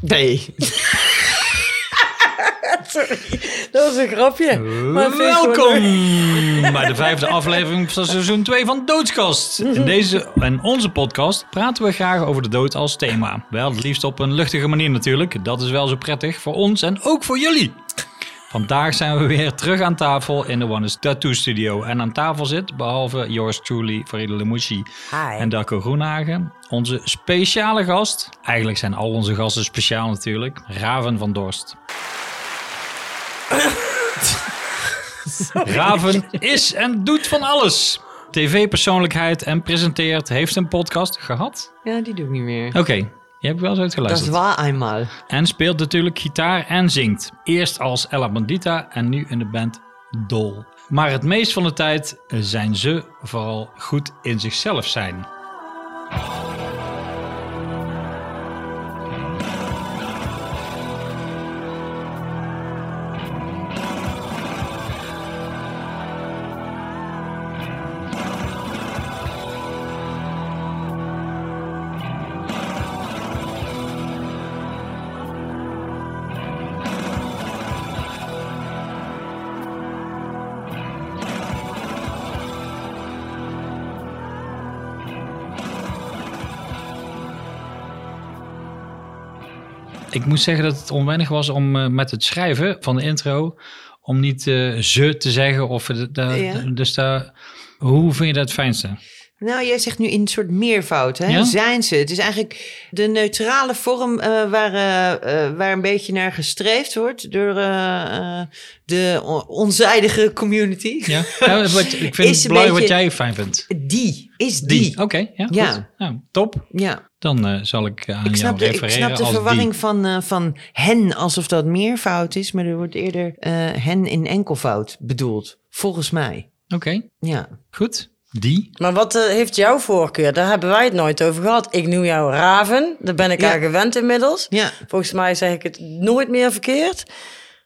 Nee. Sorry, dat was een grapje. Maar Welkom bij de vijfde aflevering van seizoen 2 van Doodskast. In deze en onze podcast praten we graag over de dood als thema. Wel het liefst op een luchtige manier natuurlijk. Dat is wel zo prettig voor ons en ook voor jullie. Vandaag zijn we weer terug aan tafel in de One is Tattoo Studio. En aan tafel zit, behalve yours truly, Farida Lemouchi Hi. en Darko Groenhagen, onze speciale gast. Eigenlijk zijn al onze gasten speciaal natuurlijk. Raven van Dorst. Raven is en doet van alles. TV-persoonlijkheid en presenteert, heeft een podcast gehad. Ja, die doe ik niet meer. Oké, je hebt wel eens Dat is uitgeluisterd. waar eenmaal. En speelt natuurlijk gitaar en zingt. Eerst als Ella Bandita en nu in de band Dol. Maar het meest van de tijd zijn ze vooral goed in zichzelf zijn. Ik moet zeggen dat het onwennig was om eh, met het schrijven van de intro... om niet eh, ze te zeggen. Of, de, de- Ja. Dus daar, hoe vind je dat het fijnste? Nou, jij zegt nu in een soort meervoud, hè? Ja? Zijn ze? Het is eigenlijk de neutrale vorm eh, waar, eh, eh, waar een beetje naar gestreefd wordt door de on- onzijdige community. Ja? ja wat, ik vind Is het een belangrijk wat beetje- jij fijn vindt. Die is die. Oké, ja, Ja. Nou, top. Ja, Dan zal ik aan ik jou snap de, ik snap de verwarring die. van, van hen alsof dat meervoud is, maar er wordt eerder hen in enkelvoud bedoeld. Volgens mij. Oké, Ja. goed. Die. Maar wat eh, heeft jouw voorkeur? Daar hebben wij het nooit over gehad. Ik noem jou Raven. Daar ben ik Ja. aan gewend inmiddels. Ja. Volgens mij zeg ik het nooit meer verkeerd.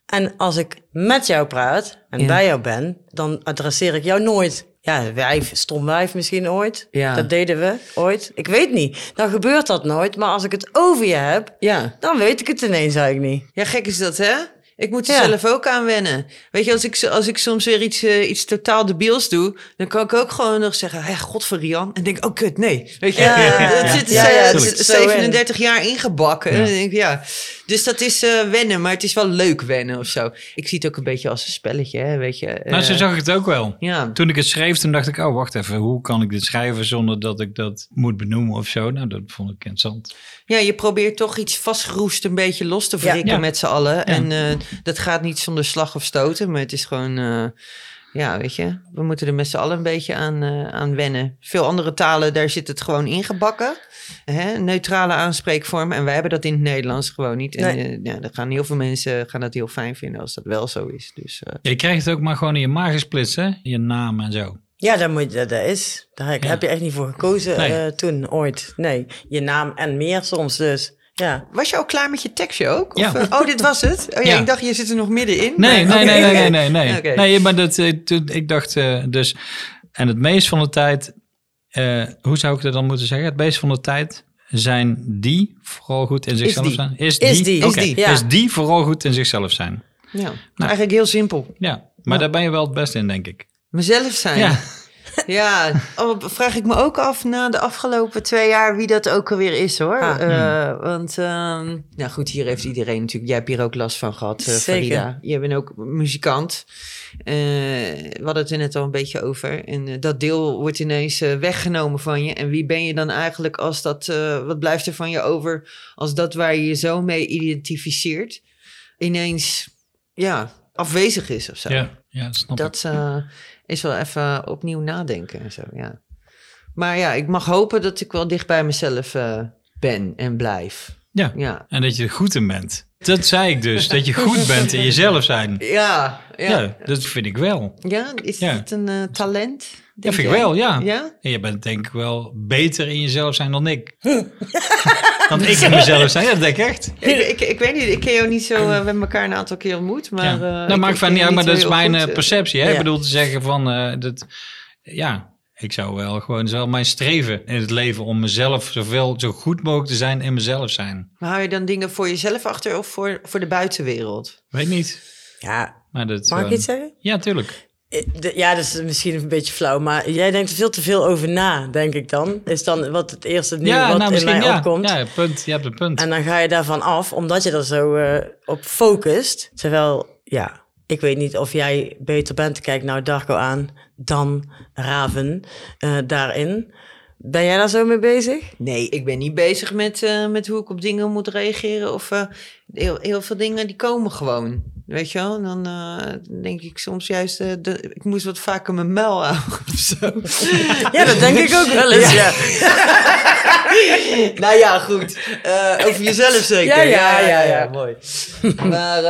En als ik met jou praat en Ja. bij jou ben, dan adresseer ik jou nooit. Ja, wijf, stom wijf misschien ooit. Ja. Dat deden we ooit. Ik weet niet. Dan gebeurt dat nooit. Maar als ik het over je heb, Ja. dan weet ik het ineens eigenlijk niet. Ja, gek is dat, hè? Ik moet er Ja. zelf ook aan wennen. Weet je, als ik, als ik soms weer iets, eh, iets totaal debiels doe... dan kan ik ook gewoon nog zeggen... Hé, god voor Rian. En denk oh kut, nee. Weet je, dat zit in. 37 jaar ingebakken. Ja. En denk ja. Dus dat is eh, wennen, maar het is wel leuk wennen of zo. Ik zie het ook een beetje als een spelletje, hè, weet je. nou, zo Eh, zag ik het ook wel. Ja, Toen ik het schreef, toen dacht ik, oh, wacht even. Hoe kan ik dit schrijven zonder dat ik dat moet benoemen of zo? Nou, dat vond ik interessant. ja, je probeert toch iets vastgeroest een beetje los te wrikken Ja. met z'n allen. En dat gaat niet zonder slag of stoten, maar het is gewoon... eh, ja, weet je, we moeten er met z'n allen een beetje aan, eh, aan wennen. Veel andere talen, daar zit het gewoon ingebakken. Hè? Neutrale aanspreekvorm. En wij hebben dat in het Nederlands gewoon niet. En Nee. eh, ja, dan gaan heel veel mensen gaan dat heel fijn vinden als dat wel zo is. Dus eh, Je krijgt het ook maar gewoon in je maag gesplitst, hè? Je naam en zo. Ja, dat, moet, dat, dat is. Daar heb, Ja. heb je echt niet voor gekozen Nee. eh, toen, ooit. Nee, je naam en meer soms dus. Ja. was je al klaar met je tekstje ook? Of, Ja. eh, oh, dit was het? Oh ja, Ja. ik dacht, je zit er nog middenin. Nee, Maar- nee, nee, nee, nee, nee, nee. Maar dat, eh, ik dacht eh, dus... En het meest van de tijd... eh, hoe zou ik dat dan moeten zeggen? Het meest van de tijd zijn die vooral goed in zichzelf die. zijn. Is Is die? Is die, ja. Is die vooral goed in zichzelf zijn. Ja, Nou. eigenlijk heel simpel. Ja, maar daar ben je wel het beste in, denk ik. Mezelf zijn. Ja. Ja, oh, vraag ik me ook af na de afgelopen twee jaar wie dat ook alweer is hoor. Ah. Eh, want, ehm, nou goed, hier heeft iedereen natuurlijk, jij hebt hier ook last van gehad, eh Zeker. Farida. Je bent ook muzikant. Eh, we hadden het er net al een beetje over. En dat deel wordt ineens weggenomen van je. En wie ben je dan eigenlijk als dat, eh, wat blijft er van je over als dat waar je je zo mee identificeert, ineens, ja, afwezig is of zo. Ja, ja dat snap ik. Dat eh, is wel even opnieuw nadenken en zo, ja. Maar ja, ik mag hopen dat ik wel dicht bij mezelf eh, ben en blijf. Ja. Ja. En dat je er goed in bent. Dat zei ik dus, dat je goed bent in jezelf zijn. Ja, ja. Ja, dat vind ik wel. Ja, is Ja. het een eh, talent? Dat vind ik wel, ja. Ja? En je bent denk ik wel beter in jezelf zijn dan ik. dan ik in mezelf zijn, ja, dat denk ik echt. Ik, ik, ik weet niet, ik ken jou niet zo, eh, we hebben elkaar een aantal keer ontmoet, maar... ja. eh, ik- maakt van niet uit, maar dat is mijn perceptie. Hè? Ik bedoel te zeggen van, dat, ja, Ik zou wel gewoon, het is wel mijn streven in het leven om mezelf zoveel, zo goed mogelijk te zijn in mezelf zijn. Maar hou je dan dingen voor jezelf achter of voor, voor de buitenwereld? Weet niet. Ja, Maar dat, mag ik iets zeggen? Ja, tuurlijk. Eh, de- Ja, dat is misschien een beetje flauw, maar jij denkt er veel te veel over na, denk ik dan. Is dan wat het eerste nieuwe ja, wat nou in mij ja. opkomt. Ja, punt. Je hebt een punt. En dan ga je daarvan af, omdat je er zo eh, op focust. Terwijl, ja, ik weet niet of jij beter bent, kijk nou Darko aan, dan Raven eh, daarin. Ben jij daar zo mee bezig? Nee, ik ben niet bezig met, eh, met hoe ik op dingen moet reageren. Of eh, heel, heel veel dingen die komen gewoon. Weet je wel? En dan eh, denk ik soms juist, eh, de, ik moest wat vaker mijn muil houden of zo. Ja, dat denk ik ook wel eens, ja. nou ja, goed. Eh, over jezelf zeker. Ja, ja, ja, ja. mooi. maar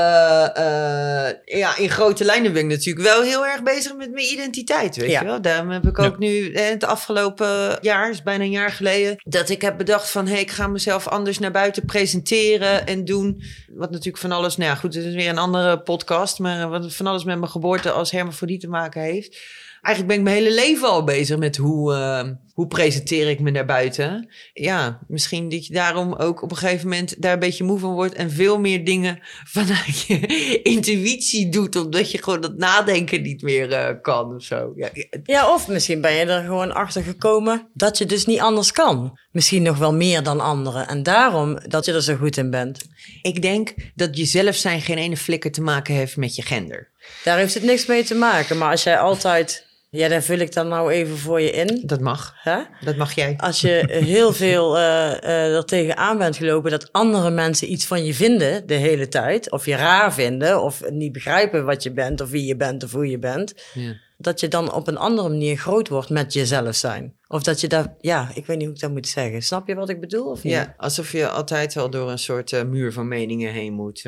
ja, in grote lijnen ben ik natuurlijk wel heel erg bezig met mijn identiteit. Weet je wel? Daarom heb ik ook nu eh, het afgelopen jaar, is bijna een jaar geleden, dat ik heb bedacht van, hé, hey, ik ga mezelf anders naar buiten presenteren en doen. Wat natuurlijk van alles, nou ja, goed, het is weer een andere podcast, maar wat van alles met mijn geboorte als hermafrodiet te maken heeft. Eigenlijk ben ik mijn hele leven al bezig met hoe, eh, hoe presenteer ik me naar buiten. Ja, misschien dat je daarom ook op een gegeven moment daar een beetje moe van wordt en veel meer dingen vanuit je intuïtie doet, omdat je gewoon dat nadenken niet meer eh, kan of zo. Ja, Ja, of misschien ben je er gewoon achter gekomen dat je dus niet anders kan. Misschien nog wel meer dan anderen. En daarom dat je er zo goed in bent. ik denk dat jezelf zijn geen ene flikker te maken heeft met je gender. Daar heeft het niks mee te maken. Maar als jij altijd... Ja, daar vul ik dan nou even voor je in. Dat mag. Hè? Dat mag jij. Als je heel veel eh er tegenaan bent gelopen dat andere mensen iets van je vinden de hele tijd. Of je raar vinden, of niet begrijpen wat je bent, of wie je bent, of hoe je bent. Ja. Dat je dan op een andere manier groot wordt met jezelf zijn. Of dat je daar, ja, ik weet niet hoe ik dat moet zeggen. Snap je wat ik bedoel? Of niet? Ja, alsof je altijd wel door een soort eh, muur van meningen heen moet.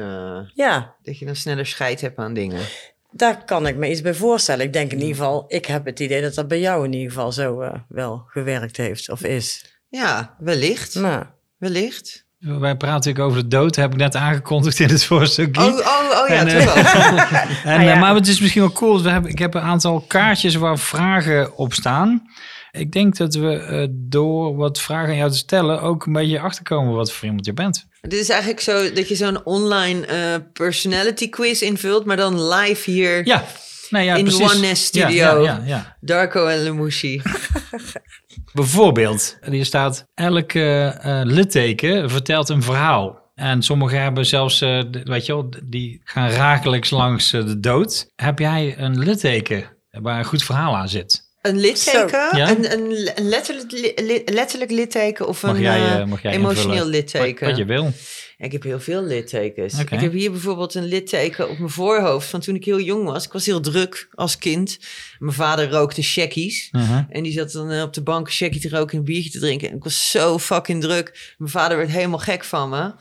ja, dat je dan sneller scheid hebt aan dingen. Daar kan ik me iets bij voorstellen. Ik denk in ieder geval, ik heb het idee dat dat bij jou in ieder geval zo eh, wel gewerkt heeft of is. Ja, wellicht. Nou, Wellicht. Wij praten natuurlijk over de dood, heb ik net aangekondigd in het voorstukje. Oh, oh, oh ja, En, toch eh, wel. En, Ah, ja. eh, maar het is misschien wel cool. We hebben, ik heb een aantal kaartjes waar vragen op staan. Ik denk dat we eh, door wat vragen aan jou te stellen ook een beetje achterkomen wat voor iemand je bent. Dit is eigenlijk zo dat je zo'n online eh, personality quiz invult, maar dan live hier. Ja, nee, ja In de precies. One Nest Studio. Ja. Darko en Lemouchi. Bijvoorbeeld, hier staat elke eh, litteken vertelt een verhaal. En sommigen hebben zelfs, weet je wel, die gaan rakelijks langs de dood. Heb jij een litteken waar een goed verhaal aan zit? Een litteken. Ja? een, een, een letterlijk, li- li- letterlijk litteken of Mag een jij, eh, eh, mag jij emotioneel invullen? litteken? Wat, wat je wil. Ik heb heel veel littekens. Ik heb hier bijvoorbeeld een litteken op mijn voorhoofd van toen ik heel jong was. Ik was heel druk als kind. Mijn vader rookte shackies. Mhm. En die zat dan eh, op de bank een shackie te roken en een biertje te drinken. En ik was zo fucking druk. Mijn vader werd helemaal gek van me.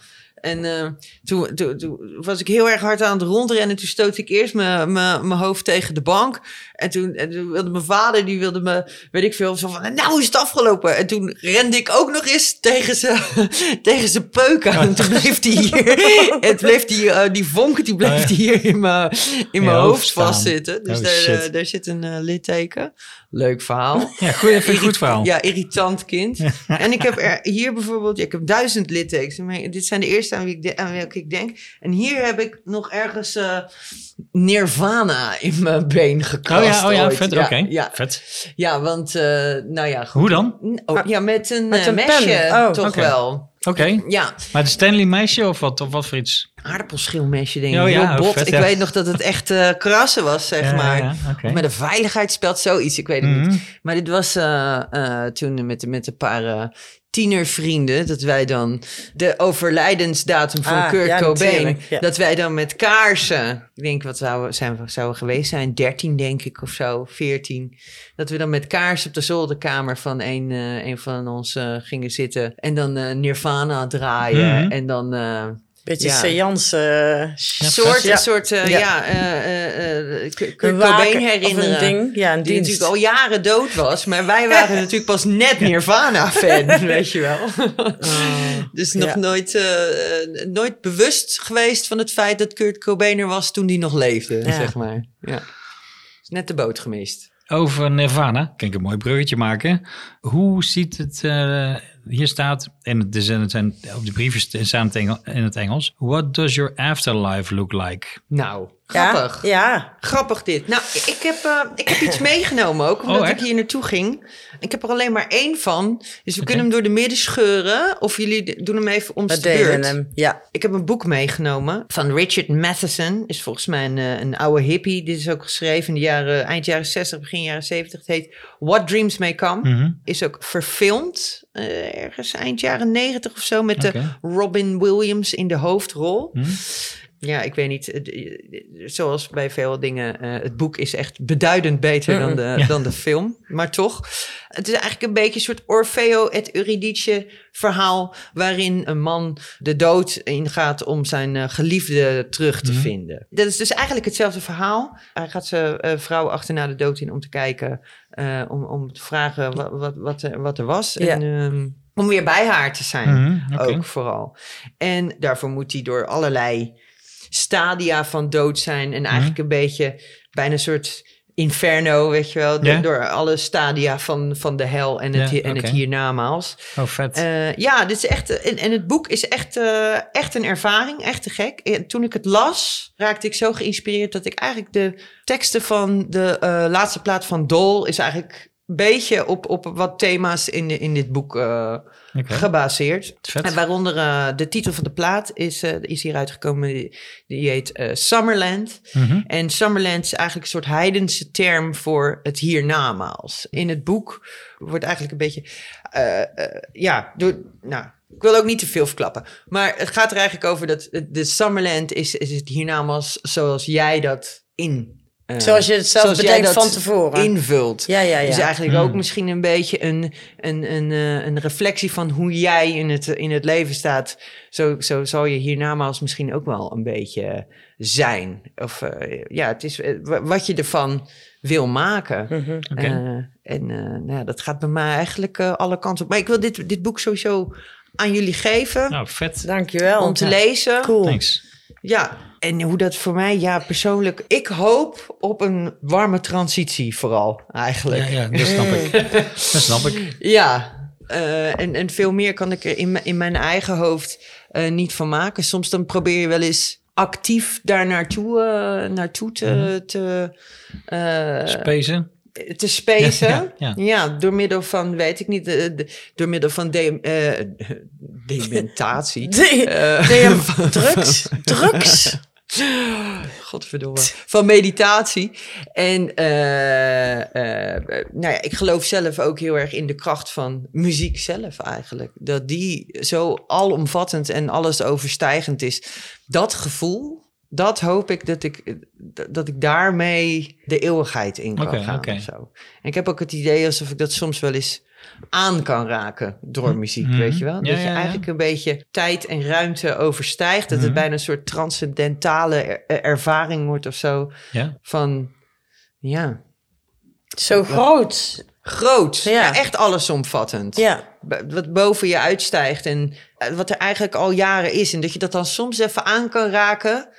En eh, toen, toen, toen was ik heel erg hard aan het rondrennen. Toen stootte ik eerst mijn mijn- mijn hoofd tegen de bank. En toen, en toen wilde mijn vader, die wilde me, weet ik veel, zo van, nou is het afgelopen. En toen rende ik ook nog eens tegen zijn tegen zijn peuk aan. En toen bleef die hier, het bleef die, eh, die vonk, die bleef Oh ja. hier in mijn, in mijn hoofd vastzitten. Dus Oh, daar, eh, daar zit een litteken. Leuk verhaal. Ja, goed, even een goed verhaal. Ja, irritant kind. En ik heb er hier bijvoorbeeld, ja, ik heb duizend littekens. Dit zijn de eerste aan, wie ik de- aan welke ik denk. En hier heb ik nog ergens eh, Nirvana in mijn been gekrast. Oh ja, oh ja ooit. vet, ja, oké. Ja, Vet. ja, want, eh, nou ja, goed. Hoe dan? Oh, ja, met een, Met eh, een mesje, Oh, toch wel. Oké. Ja, Maar de Stanley meisje of wat, of wat voor iets? Aardappelschilmesje denk ik. Oh ja, bot. vet, ik ja. weet nog dat het echt eh krassen was, zeg Ja, maar. ja, met een veiligheidsspeld, zoiets, ik weet het Mhm. niet. Maar dit was eh, eh, toen met, met een paar tienervrienden, dat wij dan de overlijdensdatum van Ah, Kurt ja, Cobain, dat wij dan met kaarsen, ik denk wat zouden zijn we zouden geweest zijn, 13 denk ik of zo, 14, dat we dan met kaarsen op de zolderkamer van een, eh, een van ons gingen zitten en dan eh, Nirvana draaien Mhm. en dan eh, beetje Ja. seance. een soort, Ja. een soort eh, ja. Ja. eh, Kurt Cobain herinneren. Een ding. Ja, een Die dienst. natuurlijk al jaren dood was. Maar wij waren natuurlijk pas net Nirvana-fan, weet je wel. dus nog ja. nooit, nooit bewust geweest van het feit dat Kurt Cobain er was toen hij nog leefde, Ja. zeg maar. Ja. Is net de boot gemist. over Nirvana. Kan ik een mooi bruggetje maken. Hoe ziet het, eh, hier staat, en het, is, het zijn op de briefjes staan in het Engels. What does your afterlife look like? Nou, grappig. Ja, ja. Grappig dit. Nou, ik heb, eh, ik heb iets meegenomen ook, omdat Oh, ik hier naartoe ging. Ik heb er alleen maar één van. Dus we kunnen hem door de midden scheuren. Of jullie doen hem even om We de delen beurt. hem. Ja. Ik heb een boek meegenomen van Richard Matheson. Is volgens mij een, eh, een oude hippie. Dit is ook geschreven in de jaren, eind jaren 60, begin jaren 70. Het heet What Dreams May Come. Mhm. Is ook verfilmd eh, ergens eind jaren 90 of zo. Met de Robin Williams in de hoofdrol. Mhm. Ja, ik weet niet. eh, Zoals bij veel dingen, eh, het boek is echt beduidend beter dan de, Ja. dan de film. Maar toch, het is eigenlijk een beetje een soort Orfeo et Eurydice verhaal... waarin een man de dood ingaat om zijn eh, geliefde terug te Mhm. vinden. Dat is dus eigenlijk hetzelfde verhaal. Hij gaat zijn eh, vrouw achterna de dood in om te kijken... om, om te vragen wat, wat, wat, er, wat er was. Ja. En, ehm, om weer bij haar te zijn Mhm, oké. ook vooral. En daarvoor moet hij door allerlei stadia van dood zijn. En eigenlijk een beetje bijna een soort inferno, weet je wel. Door, alle stadia van, van de hel en het, Ja, en het hiernamaals. Oh, vet. Eh, ja, dit is echt, en, en het boek is echt, eh, echt een ervaring, echt te gek. En toen ik het las, raakte ik zo geïnspireerd dat ik eigenlijk de teksten van de eh, laatste plaat van Dol is eigenlijk beetje op, op wat thema's in, de- in dit boek eh, gebaseerd. Vet. En waaronder eh, de titel van de plaat is, eh, is hier uitgekomen, die, die heet Summerland. Mhm. En Summerland is eigenlijk een soort heidense term voor het hiernamaals. In het boek wordt eigenlijk een beetje, ja, door, nou, ik wil ook niet te veel verklappen. Maar het gaat er eigenlijk over dat de Summerland is, is het hiernamaals zoals jij dat in... eh, Zoals je het zelf zoals bedenkt dat van tevoren. invult. Ja, ja, ja. Dus eigenlijk Hmm. ook misschien een beetje een, een, een, eh, een reflectie van hoe jij in het, in het leven staat. Zo, zo zal je hiernamaals misschien ook wel een beetje zijn. Of eh, ja, het is wa- wat je ervan wil maken. Mhm. En nou, ja, dat gaat bij mij eigenlijk alle kanten op. Maar ik wil dit, dit boek sowieso aan jullie geven. Nou, vet. Dankjewel. om te lezen. Cool. Thanks. Ja, en hoe dat voor mij, ja, persoonlijk. Ik hoop op een warme transitie, vooral eigenlijk. Ja, ja, dat snap ik. Dat snap ik. Ja, eh, en, en veel meer kan ik er in, mijn- in mijn eigen hoofd eh, niet van maken. Soms dan probeer je wel eens actief daar naartoe, eh, naartoe te, te, eh, Spacen. te spacen. Ja, Ja, ja, door middel van, weet ik niet, de, de- door middel van de, dementatie. De- de- drugs. Drugs. Godverdomme. Van meditatie. En eh, eh, nou ja, ik geloof zelf ook heel erg in de kracht van muziek zelf eigenlijk. Dat die zo alomvattend en alles overstijgend is. Dat gevoel, dat hoop ik dat ik, dat ik daarmee de eeuwigheid in kan gaan. of zo. En ik heb ook het idee alsof ik dat soms wel eens aan kan raken door muziek, Mhm. weet je wel? Ja, dat je ja, ja. eigenlijk een beetje tijd en ruimte overstijgt. Dat het Mhm. bijna een soort transcendentale er- er- ervaring wordt of zo. Ja. Van, ja, Zo groot. groot. Ja. Ja. echt allesomvattend. Ja. B- Wat boven je uitstijgt en eh, wat er eigenlijk al jaren is. En dat je dat dan soms even aan kan raken.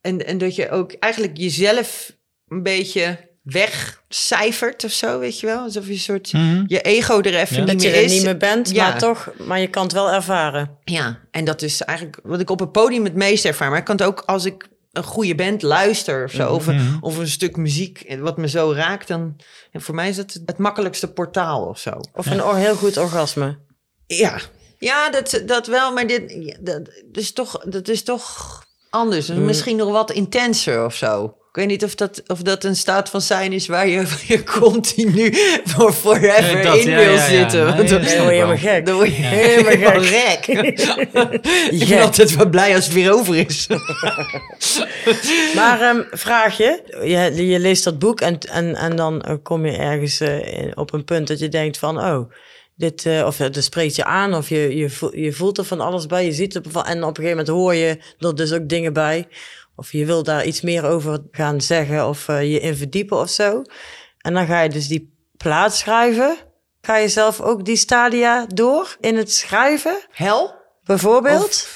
En, en dat je ook eigenlijk jezelf een beetje wegcijfert of zo, weet je wel? Alsof je een soort Mhm. je ego er even Ja. niet Dat je meer er is. niet meer bent, Ja. maar toch, maar je kan het wel ervaren. Ja, en dat is eigenlijk wat ik op het podium het meest ervaar. Maar ik kan het ook als ik een goede band luister of zo. Of, een, Mhm. of een stuk muziek wat me zo raakt. Dan, en voor mij is het het makkelijkste portaal of zo. Of een or- heel goed orgasme. Ja, ja dat, dat wel. Maar dit, ja, dat, dat is toch, dat is toch anders. Dus Misschien nog wat intenser of zo. Ik weet niet of dat, of dat een staat van zijn is waar je, je continu voor forever dat, in ja, wil ja, ja. zitten. Nee, dat dan- snap Dan word je helemaal gek. dan word je Helemaal gek. gek. ik Gek. ben altijd wel blij als het weer over is. Maar ehm vraagje, je, je leest dat boek en, en, en dan eh, kom je ergens eh, in- op een punt dat je denkt van, oh, dit, eh, of spreekt je aan, of je, je, voelt, je voelt er van alles bij, je ziet er van, en op een gegeven moment hoor je er dus ook dingen bij, of je wil daar iets meer over gaan zeggen of eh, je in verdiepen of zo. En dan ga je dus die plaat schrijven. Ga je zelf ook die stadia door in het schrijven, Hel? bijvoorbeeld?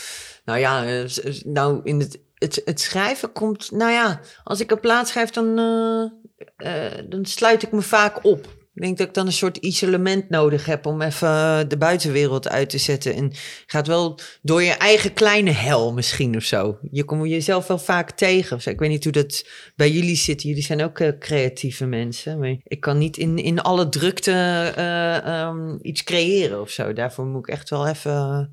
Nou ja, eh, nou in het het, het schrijven komt, nou ja, als ik een plaat schrijf, dan, eh, dan sluit ik me vaak op. Ik denk dat ik dan een soort isolement nodig heb om even de buitenwereld uit te zetten. En gaat wel door je eigen kleine hel misschien of zo. Je komt jezelf wel vaak tegen. of zo. Ik weet niet hoe dat bij jullie zit. Jullie zijn ook eh, creatieve mensen. Maar ik kan niet in, in alle drukte eh, ehm, iets creëren of zo. Daarvoor moet ik echt wel even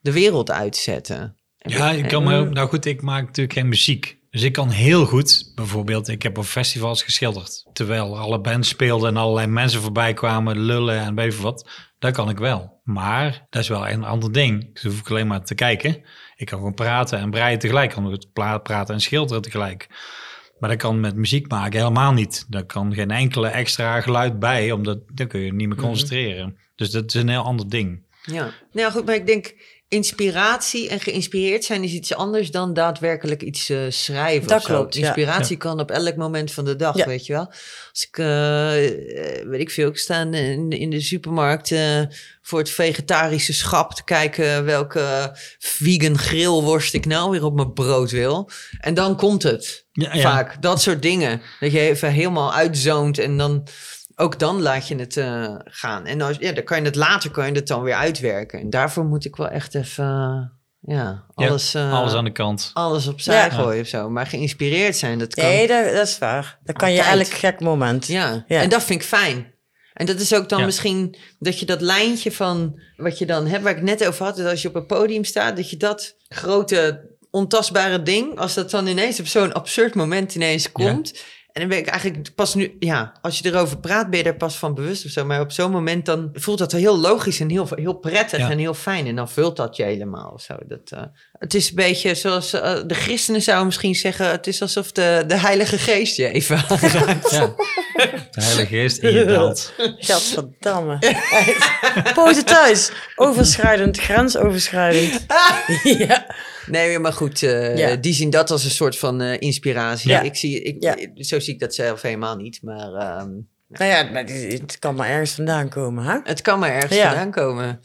de wereld uitzetten. En Ja, ik- kan me, nou goed, ik maak natuurlijk geen muziek. Dus ik kan heel goed, bijvoorbeeld, ik heb op festivals geschilderd. Terwijl alle bands speelden en allerlei mensen voorbij kwamen, lullen en weet veel wat. Dat kan ik wel. Maar dat is wel een ander ding. Dus hoef ik alleen maar te kijken. Ik kan gewoon praten en breien tegelijk. Ik kan ook praten en schilderen tegelijk. Maar dat kan met muziek maken helemaal niet. Daar kan geen enkele extra geluid bij, omdat dan kun je niet meer concentreren. Dus dat is een heel ander ding. Ja, nou goed, maar ik denk inspiratie en geïnspireerd zijn is iets anders dan daadwerkelijk iets eh, schrijven. Dat of zo. klopt, ja. Inspiratie kan op elk moment van de dag, Ja. weet je wel. Als ik, eh, eh, weet ik veel, ik sta in, in de supermarkt voor het vegetarische schap te kijken welke vegan grillworst ik nou weer op mijn brood wil. En dan komt het. Ja. Vaak, dat soort dingen. Dat je even helemaal uitzoont en dan... Ook dan laat je het eh, gaan. En als, ja, dan kan je het later kan je het dan weer uitwerken. En daarvoor moet ik wel echt even eh, ja, Ja, alles, eh, Alles aan de kant. alles opzij Ja. gooien of zo. Maar geïnspireerd zijn, dat kan. Nee, dat, dat is waar. Dat kan je elk gek moment. Ja. Ja. en dat vind ik fijn. En dat is ook dan Ja. misschien dat je dat lijntje van wat je dan hebt, waar ik net over had, dat als je op een podium staat, dat je dat grote ontastbare ding, als dat dan ineens op zo'n absurd moment ineens komt. En dan ben ik eigenlijk pas nu, ja, als je erover praat, ben je er pas van bewust of zo. Maar op zo'n moment dan voelt dat heel logisch en heel, heel prettig Ja. en heel fijn. En dan vult dat je helemaal of zo. Dat, eh, het is een beetje zoals eh, de christenen zouden misschien zeggen, het is alsof de, de Heilige Geest je even. Ja. De Heilige Geest in je daalt. Gadverdamme. Poten thuis. Overschrijdend, grensoverschrijdend. ja. Nee, maar goed, eh, Ja. die zien dat als een soort van eh, inspiratie. Ja. Ik zie, ik, Ja. Zo zie ik dat zelf helemaal niet, maar ehm, Nou ja, het- het kan maar ergens vandaan komen, hè? het kan maar ergens Ja. vandaan komen.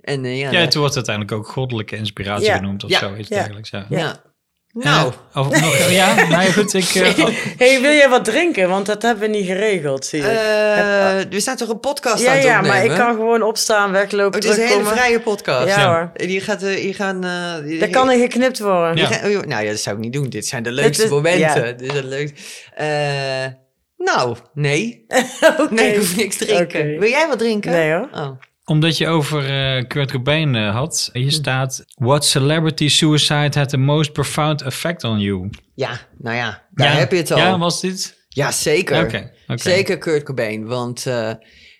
En eh, ja, Ja, het wordt uiteindelijk ook goddelijke inspiratie Ja. genoemd of Ja. zoiets Ja. dergelijks. Ja. Ja. Nou, of nog, ja, nou ja, goed. Ik, eh, hey, wil jij wat drinken? Want dat hebben we niet geregeld, zie je. eh, we staan toch een podcast ja, aan het ja, opnemen? maar ik kan gewoon opstaan, Oh, weglopen, het is een hele vrije podcast. Ja, Ja. hoor. Hier, gaat, eh, hier gaan... eh, hier- Dat kan er geknipt worden. Ja. gaan- oh, nou ja, dat zou ik niet doen. Dit zijn de leukste is- momenten. ja. Dit is het leukste. Eh, nou, nee. Oké. Nee, ik hoef niks te drinken. Wil jij wat drinken? Nee hoor. Oh. Omdat je over eh Kurt Cobain eh, had, hier staat... What celebrity suicide had the most profound effect on you? Ja, nou ja, daar ja, heb je het al. Ja, was dit? Ja, zeker. Zeker Kurt Cobain, want eh,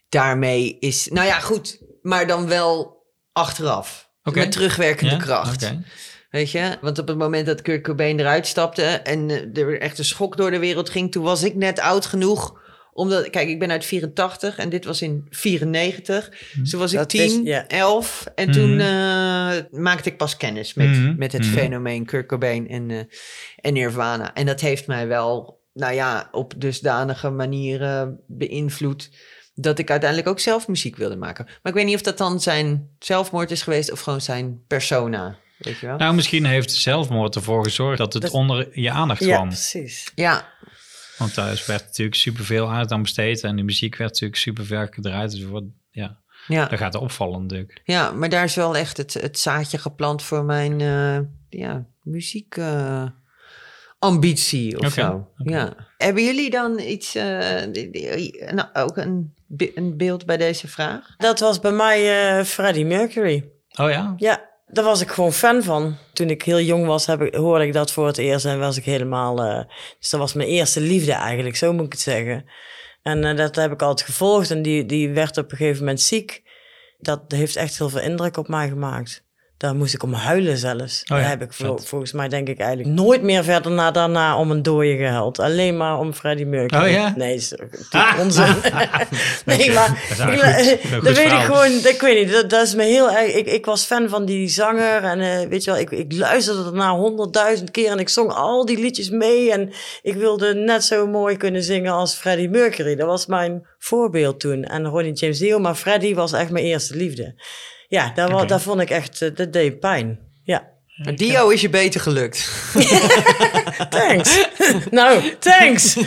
daarmee is... Nou ja, goed, maar dan wel achteraf. Met terugwerkende Ja? kracht. Weet je? Want op het moment dat Kurt Cobain eruit stapte... en er echt een schok door de wereld ging... toen was ik net oud genoeg... Omdat, kijk, ik ben uit 84 en dit was in 94. Dus toen was ik Dat 10, is- ja. 11. En Mhm. toen eh, maakte ik pas kennis met, Mhm. met het Mhm. fenomeen Kurt Cobain en, eh, en Nirvana. En dat heeft mij wel, nou ja, op dusdanige manieren beïnvloed... dat ik uiteindelijk ook zelf muziek wilde maken. Maar ik weet niet of dat dan zijn zelfmoord is geweest... of gewoon zijn persona, weet je wel? Nou, misschien heeft zelfmoord ervoor gezorgd dat het Dat- onder je aandacht Ja, kwam. precies. Ja, Want thuis werd natuurlijk superveel aandacht aan besteed en de muziek werd natuurlijk super ver gedraaid. Dus wordt, ja, ja. dat gaat opvallen natuurlijk. Ja, maar daar is wel echt het, het zaadje geplant voor mijn eh, ja, muziek. eh, ambitie of zo. oké. Ja. Hebben jullie dan iets, eh, nou, ook een, be- een beeld bij deze vraag? Dat was bij mij eh, Freddie Mercury. Oh ja? Ja, daar was ik gewoon fan van. Toen ik heel jong was, heb ik, hoorde ik dat voor het eerst en was ik helemaal... eh, dus dat was mijn eerste liefde eigenlijk, zo moet ik het zeggen. En eh, dat heb ik altijd gevolgd en die, die werd op een gegeven moment ziek. Dat heeft echt heel veel indruk op mij gemaakt. Daar moest ik om huilen zelfs. ja, Daar heb ik vol- volgens mij denk ik eigenlijk nooit meer verder na, daarna om een dooie gehuild. Alleen maar om Freddie Mercury. Oh ja? Nee, is onzin. nee, maar Dat ik- goed. Dat weet ik gewoon, ik weet niet, dat, dat is me heel erg. Ik, ik was fan van die zanger en eh, weet je wel, ik, ik luisterde ernaar honderdduizend keer en ik zong al die liedjes mee en ik wilde net zo mooi kunnen zingen als Freddie Mercury. Dat was mijn voorbeeld toen. En Ronnie James Dio, maar Freddie was echt mijn eerste liefde. Ja, dat, vond ik echt, eh, dat deed pijn. Ja. Maar Dio is je beter gelukt. Thanks. nou, thanks.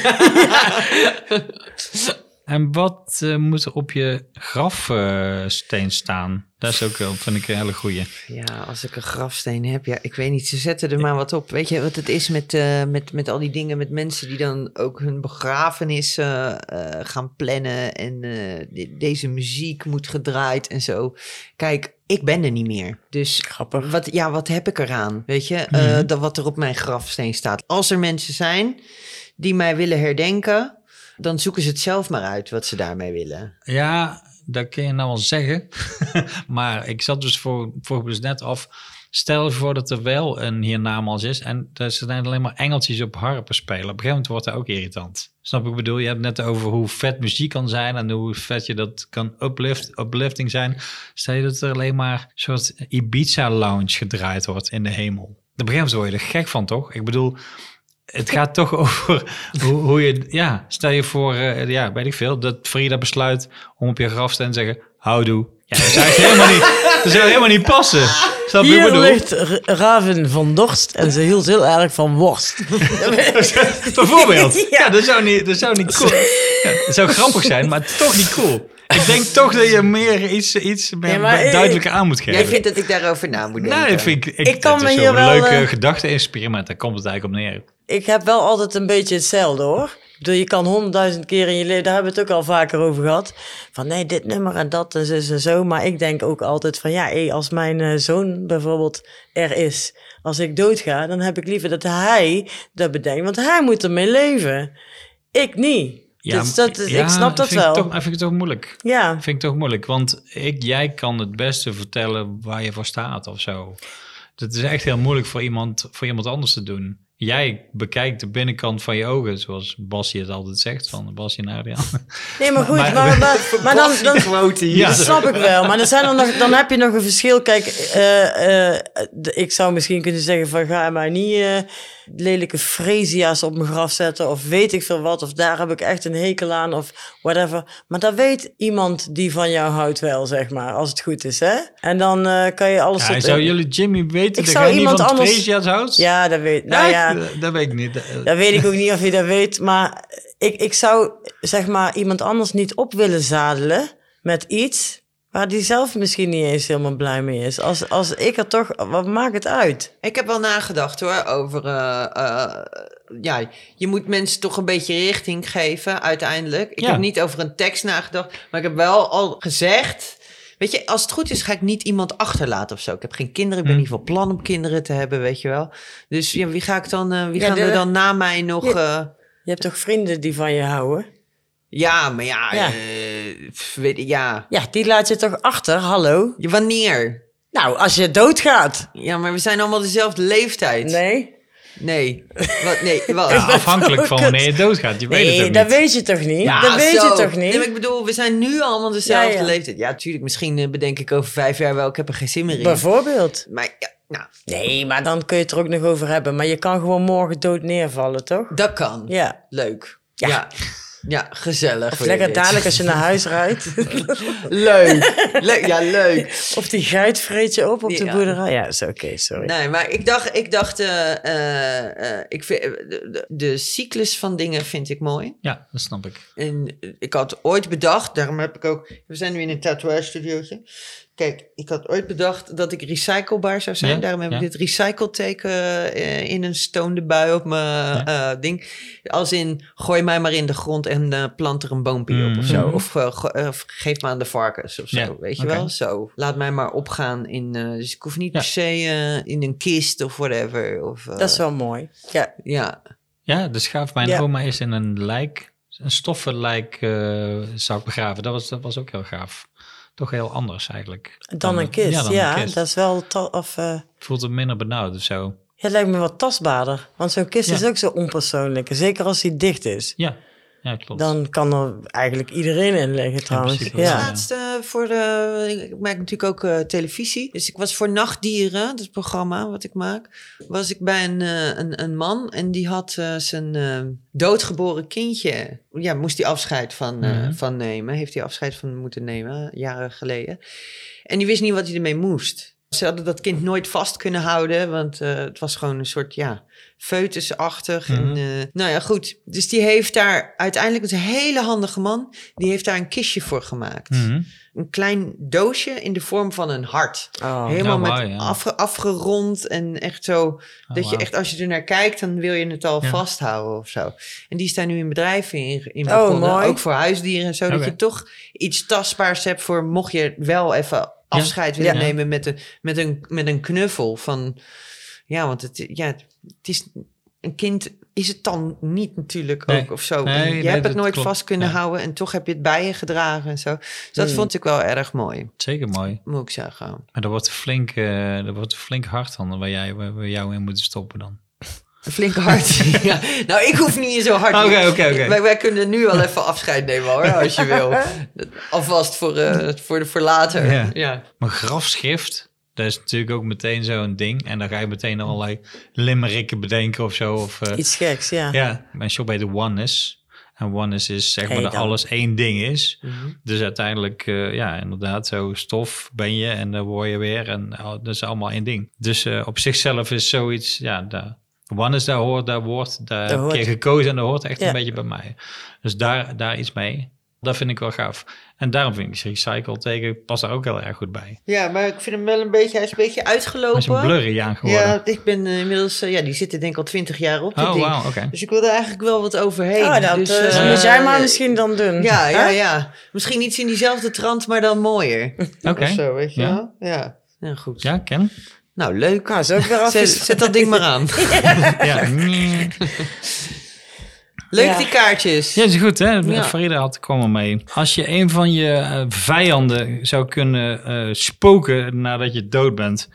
En wat eh, moet er op je grafsteen staan? Dat is ook wel, vind ik een hele goeie. Ja, als ik een grafsteen heb, ja, ik weet niet. Ze zetten er maar wat op. Weet je wat het is met, eh, met, met al die dingen, met mensen die dan ook hun begrafenis eh, gaan plannen. En eh, de- deze muziek moet gedraaid en zo. Kijk, ik ben er niet meer. Dus Grappig. wat, ja, wat heb ik eraan? Weet je, Eh, Mhm. dat wat er op mijn grafsteen staat. Als er mensen zijn die mij willen herdenken, dan zoeken ze het zelf maar uit wat ze daarmee willen. Ja, dat kun je nou wel zeggen. maar ik zat dus voor, dus net af. Stel je voor dat er wel een hiernamaals is en er zijn alleen maar engeltjes op harpen spelen. Op een gegeven moment wordt dat ook irritant. Snap ik? Bedoel, je hebt net over hoe vet muziek kan zijn en hoe vet je dat kan uplift, uplifting zijn. Stel je dat er alleen maar een soort Ibiza lounge gedraaid wordt in de hemel. Op een gegeven moment word je er gek van, toch? Ik bedoel, het gaat toch over hoe, hoe je... Ja, stel je voor, eh, ja, weet ik veel, dat Frida besluit om op je grafsteen te zeggen... Houdoe. Ja, dat zou helemaal niet, dat zou helemaal niet passen. Snap je Hier ligt Raven van Dorst en ze hield heel erg van worst. Bijvoorbeeld. Ja. Ja. dat zou niet, dat zou niet cool. Ja, dat zou grappig zijn, maar toch niet cool. Ik denk toch dat je meer iets, iets meer Ja, ik- duidelijker aan moet geven. Jij vindt dat ik daarover na moet denken? Nee, dat vind ik, ik, Ik kan het me is hier zo'n wel, leuke eh, gedachte-experiment. Daar komt het eigenlijk op neer. Ik heb wel altijd een beetje hetzelfde hoor. Ik bedoel, je kan honderdduizend keer in je leven, daar hebben we het ook al vaker over gehad. Van nee, dit nummer en dat en zo en zo. Maar ik denk ook altijd van ja, hé, als mijn eh, zoon bijvoorbeeld er is, als ik doodga, dan heb ik liever dat hij dat bedenkt. Want hij moet ermee leven. Ik niet. Dus dat, ja, ik snap dat vind wel. Ik toch, vind ik toch moeilijk. Ja, Vind ik toch moeilijk, want ik, jij kan het beste vertellen waar je voor staat of zo. Dat is echt heel moeilijk voor iemand, voor iemand anders te doen. Jij bekijkt de binnenkant van je ogen, zoals Basje het altijd zegt, van Basje naar Adriaan. nee, maar goed. Maar- Maar, maar, maar, dan, dan, hier. Ja. Dat snap ik wel, maar dan, zijn er nog, dan heb je nog een verschil. Kijk, eh, eh, ik zou misschien kunnen zeggen van ga maar niet eh, lelijke freesia's op mijn graf zetten of weet ik veel wat. Of daar heb ik echt een hekel aan of whatever. Maar dat weet iemand die van jou houdt wel, zeg maar, als het goed is. Hè? En dan eh, kan je alles... Ja, tot- zou jullie Jimmy weten Ik dat zou iemand van anders- Tresia's houdt? Ja, dat weet Nou ja, Dat- Dat weet ik niet. dat weet ik ook niet of je dat weet. Maar ik, ik zou zeg maar iemand anders niet op willen zadelen met iets waar die zelf misschien niet eens helemaal blij mee is. Als, als ik er toch, wat maakt het uit? Ik heb wel nagedacht hoor over. eh, eh, ja, je moet mensen toch een beetje richting geven uiteindelijk. Ik Ja. heb niet over een tekst nagedacht, maar ik heb wel al gezegd. Weet je, als het goed is, ga ik niet iemand achterlaten of zo. Ik heb geen kinderen, ik ben Hm. niet van plan om kinderen te hebben, weet je wel. Dus ja, wie ga ik dan, eh, wie Ja, gaan de- er dan na mij nog. Eh, Je hebt toch vrienden die van je houden? Ja, maar ja, Ja. eh, weet, ja. Ja, die laat je toch achter, hallo? Ja, Wanneer? Nou, als je doodgaat. Ja, maar we zijn allemaal dezelfde leeftijd. Nee? Nee. Wat, nee, wat? Ja, afhankelijk van kut. wanneer je doodgaat. Je weet het Nee, ook dat niet. weet je toch niet? Ja, dat weet zo. je toch niet? Nee, maar ik bedoel, we zijn nu allemaal dezelfde Ja, ja. leeftijd. Ja, tuurlijk, misschien eh, bedenk ik over vijf jaar wel, ik heb er geen zin meer in. Bijvoorbeeld. Maar ja, nou, Nee, maar dan kun je het er ook nog over hebben. Maar je kan gewoon morgen dood neervallen, toch? dat kan. Ja. Leuk. Ja. Ja. Gezellig. Of weer lekker dadelijk als je naar huis rijdt. Leuk. leuk. Ja, leuk. of die geit vreet je op op de Ja. boerderij. Ja, is oké, sorry. Nee, maar ik dacht, ik dacht, eh, eh, eh, ik vind, de, de, cyclus van dingen vind ik mooi. Ja, dat snap ik. En ik had ooit bedacht, daarom heb ik ook, we zijn nu in een tatoeage studiootje. Kijk, ik had ooit bedacht dat ik recyclebaar zou zijn. Ja, daarom heb ja. ik dit recycleteken eh, in een stoonde bui op mijn eh, ding. Als in, gooi mij maar in de grond en eh, plant er een boompje op of zo. Mhm. Of, geef me aan de varkens of zo, Ja, weet je wel? Zo, laat mij maar opgaan in, eh, dus ik hoef niet Ja. per se eh, in een kist of whatever. Of, eh, Dat is wel mooi. Ja, Ja, Ja, de schaaf mijn Ja. oma is in een lijk, een stoffenlijk eh zou ik begraven. Dat was, dat was ook heel gaaf. Toch heel anders eigenlijk. dan een kist. Ja, Ja, dan een kist. dat is wel... of, eh, Voelt het minder benauwd of zo. ja, het lijkt me wat tastbaarder. Want zo'n kist Ja. is ook zo onpersoonlijk. Zeker als die dicht is. Ja, ja klopt. Dan kan er eigenlijk iedereen in liggen trouwens. Ja, ja. Laatst eh, voor de, ik maak natuurlijk ook eh, televisie. Dus ik was voor Nachtdieren, dat programma wat ik maak, was ik bij een, eh, een, een man en die had eh, zijn eh, doodgeboren kindje. Ja, moest hij afscheid van, eh, Mhm. van nemen. Heeft hij afscheid van moeten nemen, jaren geleden. En die wist niet wat hij ermee moest. Ze hadden dat kind nooit vast kunnen houden, want eh, het was gewoon een soort, ja, foetusachtig. Mhm. En, eh, nou ja, goed. Dus die heeft daar uiteindelijk, een hele handige man, die heeft daar een kistje voor gemaakt. Mhm. Een klein doosje in de vorm van een hart. Oh. Helemaal Ja, met wauw, ja. afge- afgerond en echt zo. dat je echt, als je er naar kijkt, dan wil je het al Ja. vasthouden of zo. En die staan nu in bedrijven in, in Oh, begonnen. mooi. Ook voor huisdieren en zo. Dat je toch iets tastbaars hebt voor mocht je wel even afscheid willen nemen met, een met, een, met een knuffel. Van, ja, want het, ja, het is een kind. Is het dan niet natuurlijk Nee. ook of zo? Nee, je nee, hebt het nooit klopt. vast kunnen houden en toch heb je het bij je gedragen en zo. Dus dat Hmm. vond ik wel erg mooi, Zeker mooi. moet ik zeggen. Maar dat wordt flink, dat wordt flink hard dan, waar, jij, waar we jou in moeten stoppen dan. Een flinke hart. ja. Nou, ik hoef niet zo hard. Oké, oké, oké. Wij, kunnen nu al even afscheid nemen hoor, als je wil. Alvast voor, eh, voor, de, voor later. Ja. Ja. Maar grafschrift, dat is natuurlijk ook meteen zo'n ding. En dan ga je meteen allerlei limmerikken bedenken of zo. Of, eh, Iets geks, ja. ja, mijn shop bij de oneness. En oneness is zeg maar Hey, dat alles één ding is. Mhm. Dus uiteindelijk, eh, ja, inderdaad, zo stof ben je en dan word je weer. En oh, dat is allemaal één ding. Dus eh, op zichzelf is zoiets, ja, daar, oneness, daar hoort, daar wordt, daar Dat heb ik gekozen en dat hoort echt Ja. een beetje bij mij. Dus daar, daar iets mee. Dat vind ik wel gaaf. En daarom vind ik recycle tegen past daar ook heel erg goed bij. ja, maar ik vind hem wel een beetje, hij is een beetje Hij uitgelopen. is een blurry aan geworden. Ja, ik ben eh, inmiddels, eh, ja, die zitten denk ik al twintig jaar op oh, wauw, oké. Dus ik wilde eigenlijk wel wat overheen. Oh, dat dus, eh, moet jij maar misschien dan doen. Ja, ja, ja. Misschien iets in diezelfde trant, maar dan mooier. Oké. Of zo, weet je Ja. wel? Ja. Ja, goed. Ja, ken. Nou, leuk. Ook weer Zet, dat ding maar aan. Ja. Leuk Ja. die kaartjes. ja, is goed hè. Ja. Farida had kwam er mee. Als je een van je eh, vijanden zou kunnen eh, spoken nadat je dood bent,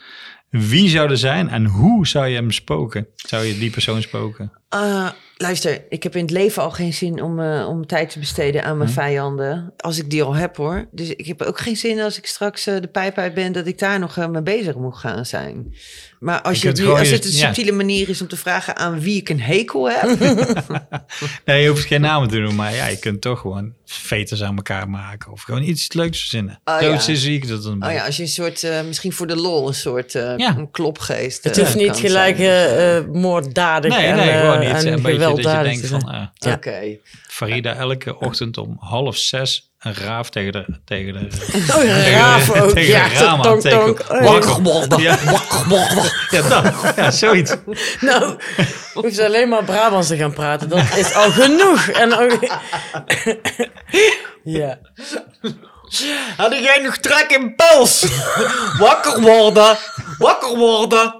wie zou er zijn en hoe zou je hem spoken? Zou je die persoon spoken? Uh, luister, ik heb in het leven al geen zin om, eh, om tijd te besteden aan mijn Hm. vijanden. Als ik die al heb hoor. Dus ik heb ook geen zin als ik straks eh, de pijp uit ben, dat ik daar nog eh, mee bezig moet gaan zijn. Maar als, Je nu, gewoon als je- het een ja. subtiele manier is om te vragen aan wie ik een hekel heb. Nee, je hoeft geen namen te noemen, maar ja, je kunt toch gewoon veters aan elkaar maken of gewoon iets leuks verzinnen. Oh, Zo ja. zie ik dat dan. oh ja, als je een soort, eh, misschien voor de lol, een soort eh, Ja. een klopgeest. Het eh, hoeft niet gelijk moorddadig Nee, en, nee, gewoon iets. en Een beetje dat je denkt van, ah. Oké. Farida elke ochtend om half zes een raaf tegen de... Tegen de Oh, een raaf ook. tegen Ja, raam tonk, tonk. Oh, ja. ja, ja, zoiets. Nou, hoef ze alleen maar Brabants te gaan praten. Dat is al genoeg. En ook... ja. Had jij nog trek in puls? Wakker worden! Wakker worden!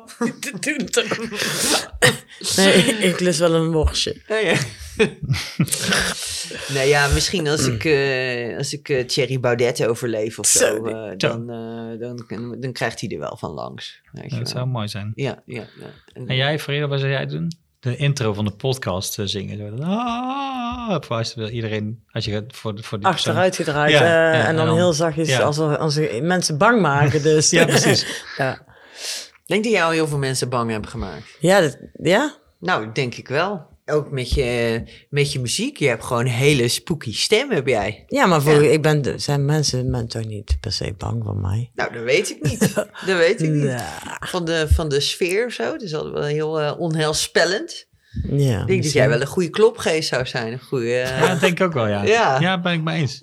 Nee, ik lust wel een worstje. Ja, ja. nou ja, misschien als ik, eh, als ik eh, Thierry Baudet overleef of zo, Zo, eh, dan, eh, dan, dan krijgt hij er wel van langs. Weet je dat wel. zou mooi zijn. Ja, ja, ja. En- En jij, Farida, wat zou jij doen? De intro van de podcast zingen. Zo, dat, ah, voor als iedereen, als je gaat voor, voor die persoon. Achteruit gedraaid. Ja, ja, en en dan dan- heel zachtjes ja. als, we, als we mensen bang maken. Dus. Ja, precies. ja. Ik denk dat jij al heel veel mensen bang hebt gemaakt. Ja, dat, ja? Nou, denk ik wel. Ook met je, met je muziek. Je hebt gewoon een hele spooky stem, heb jij. ja, maar voor, Ja. ik ben, zijn mensen men toch niet per se bang van mij? Nou, dat weet ik niet. dat weet ik niet. Ja. Van de, van de sfeer of zo. Dat is altijd wel heel eh, onheilspellend. ja Ik denk dat jij wel een goede klopgeest zou zijn. Een goede... Ja, dat denk ik ook wel, ja. Ja. Ja, ben ik mee eens.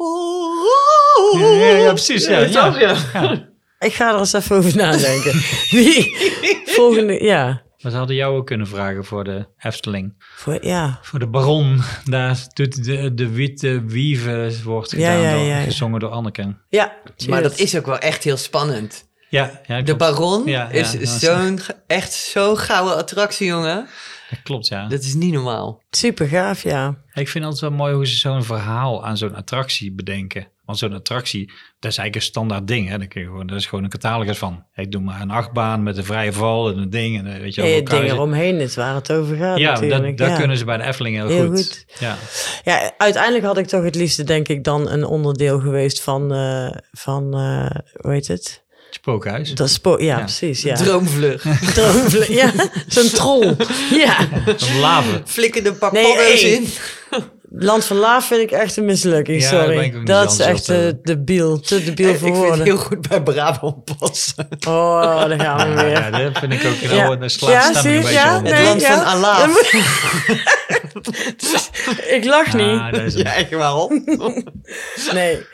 Ja, ja, ja, precies, ja, ja. toch, ja. Ja. Ik ga er eens even over nadenken. Wie? Volgende, ja. We hadden jou ook kunnen vragen voor de Efteling. Voor, ja. Voor de baron. Daar doet de, de witte wieve wordt Ja, gedaan, ja, door, ja, ja. gezongen door Anneke. Ja, Maar dat is ook wel echt heel spannend. Ja, ja De. Baron Ja, ja, is zo'n, echt zo'n gouden attractie, jongen. Dat klopt, ja. Dat is niet normaal. super gaaf, ja. Ik vind altijd wel mooi hoe ze zo'n verhaal aan zo'n attractie bedenken. Want zo'n attractie, dat is eigenlijk een standaard ding. Hè? Dan kun je gewoon, dat is gewoon een catalogus van. Ik doe maar een achtbaan met een vrije val en een ding. En, eh, weet je, Ja, wel, het ding elkaar- eromheen is waar het over gaat Ja, natuurlijk. dat, dat ja. kunnen ze bij de Efteling heel, Heel goed. goed. Ja. Ja, uiteindelijk had ik toch het liefste, denk ik, dan een onderdeel geweest van, eh, van eh, hoe heet het? Spookhuis. Dat spo ja, Ja. precies, ja. Droomvlucht. Droomvle- ja, zo'n troll. Ja, Een lave. Flikker de pak Nee, paddo's hey. in. Land van Laaf vind ik echt een mislukking, Ja, sorry. ik dat is echt over. uh, debiel, te debiel Ik voor vind het woorden. heel goed bij Brabant passen. Oh, daar gaan we weer. ja, dat vind ik ook. Ja. Slaat Ja, de een zie je? beetje Ja, om. Het Nee, land ja. van Allah. ik lach niet. Ah, dat is. Ja, echt wel. Nee.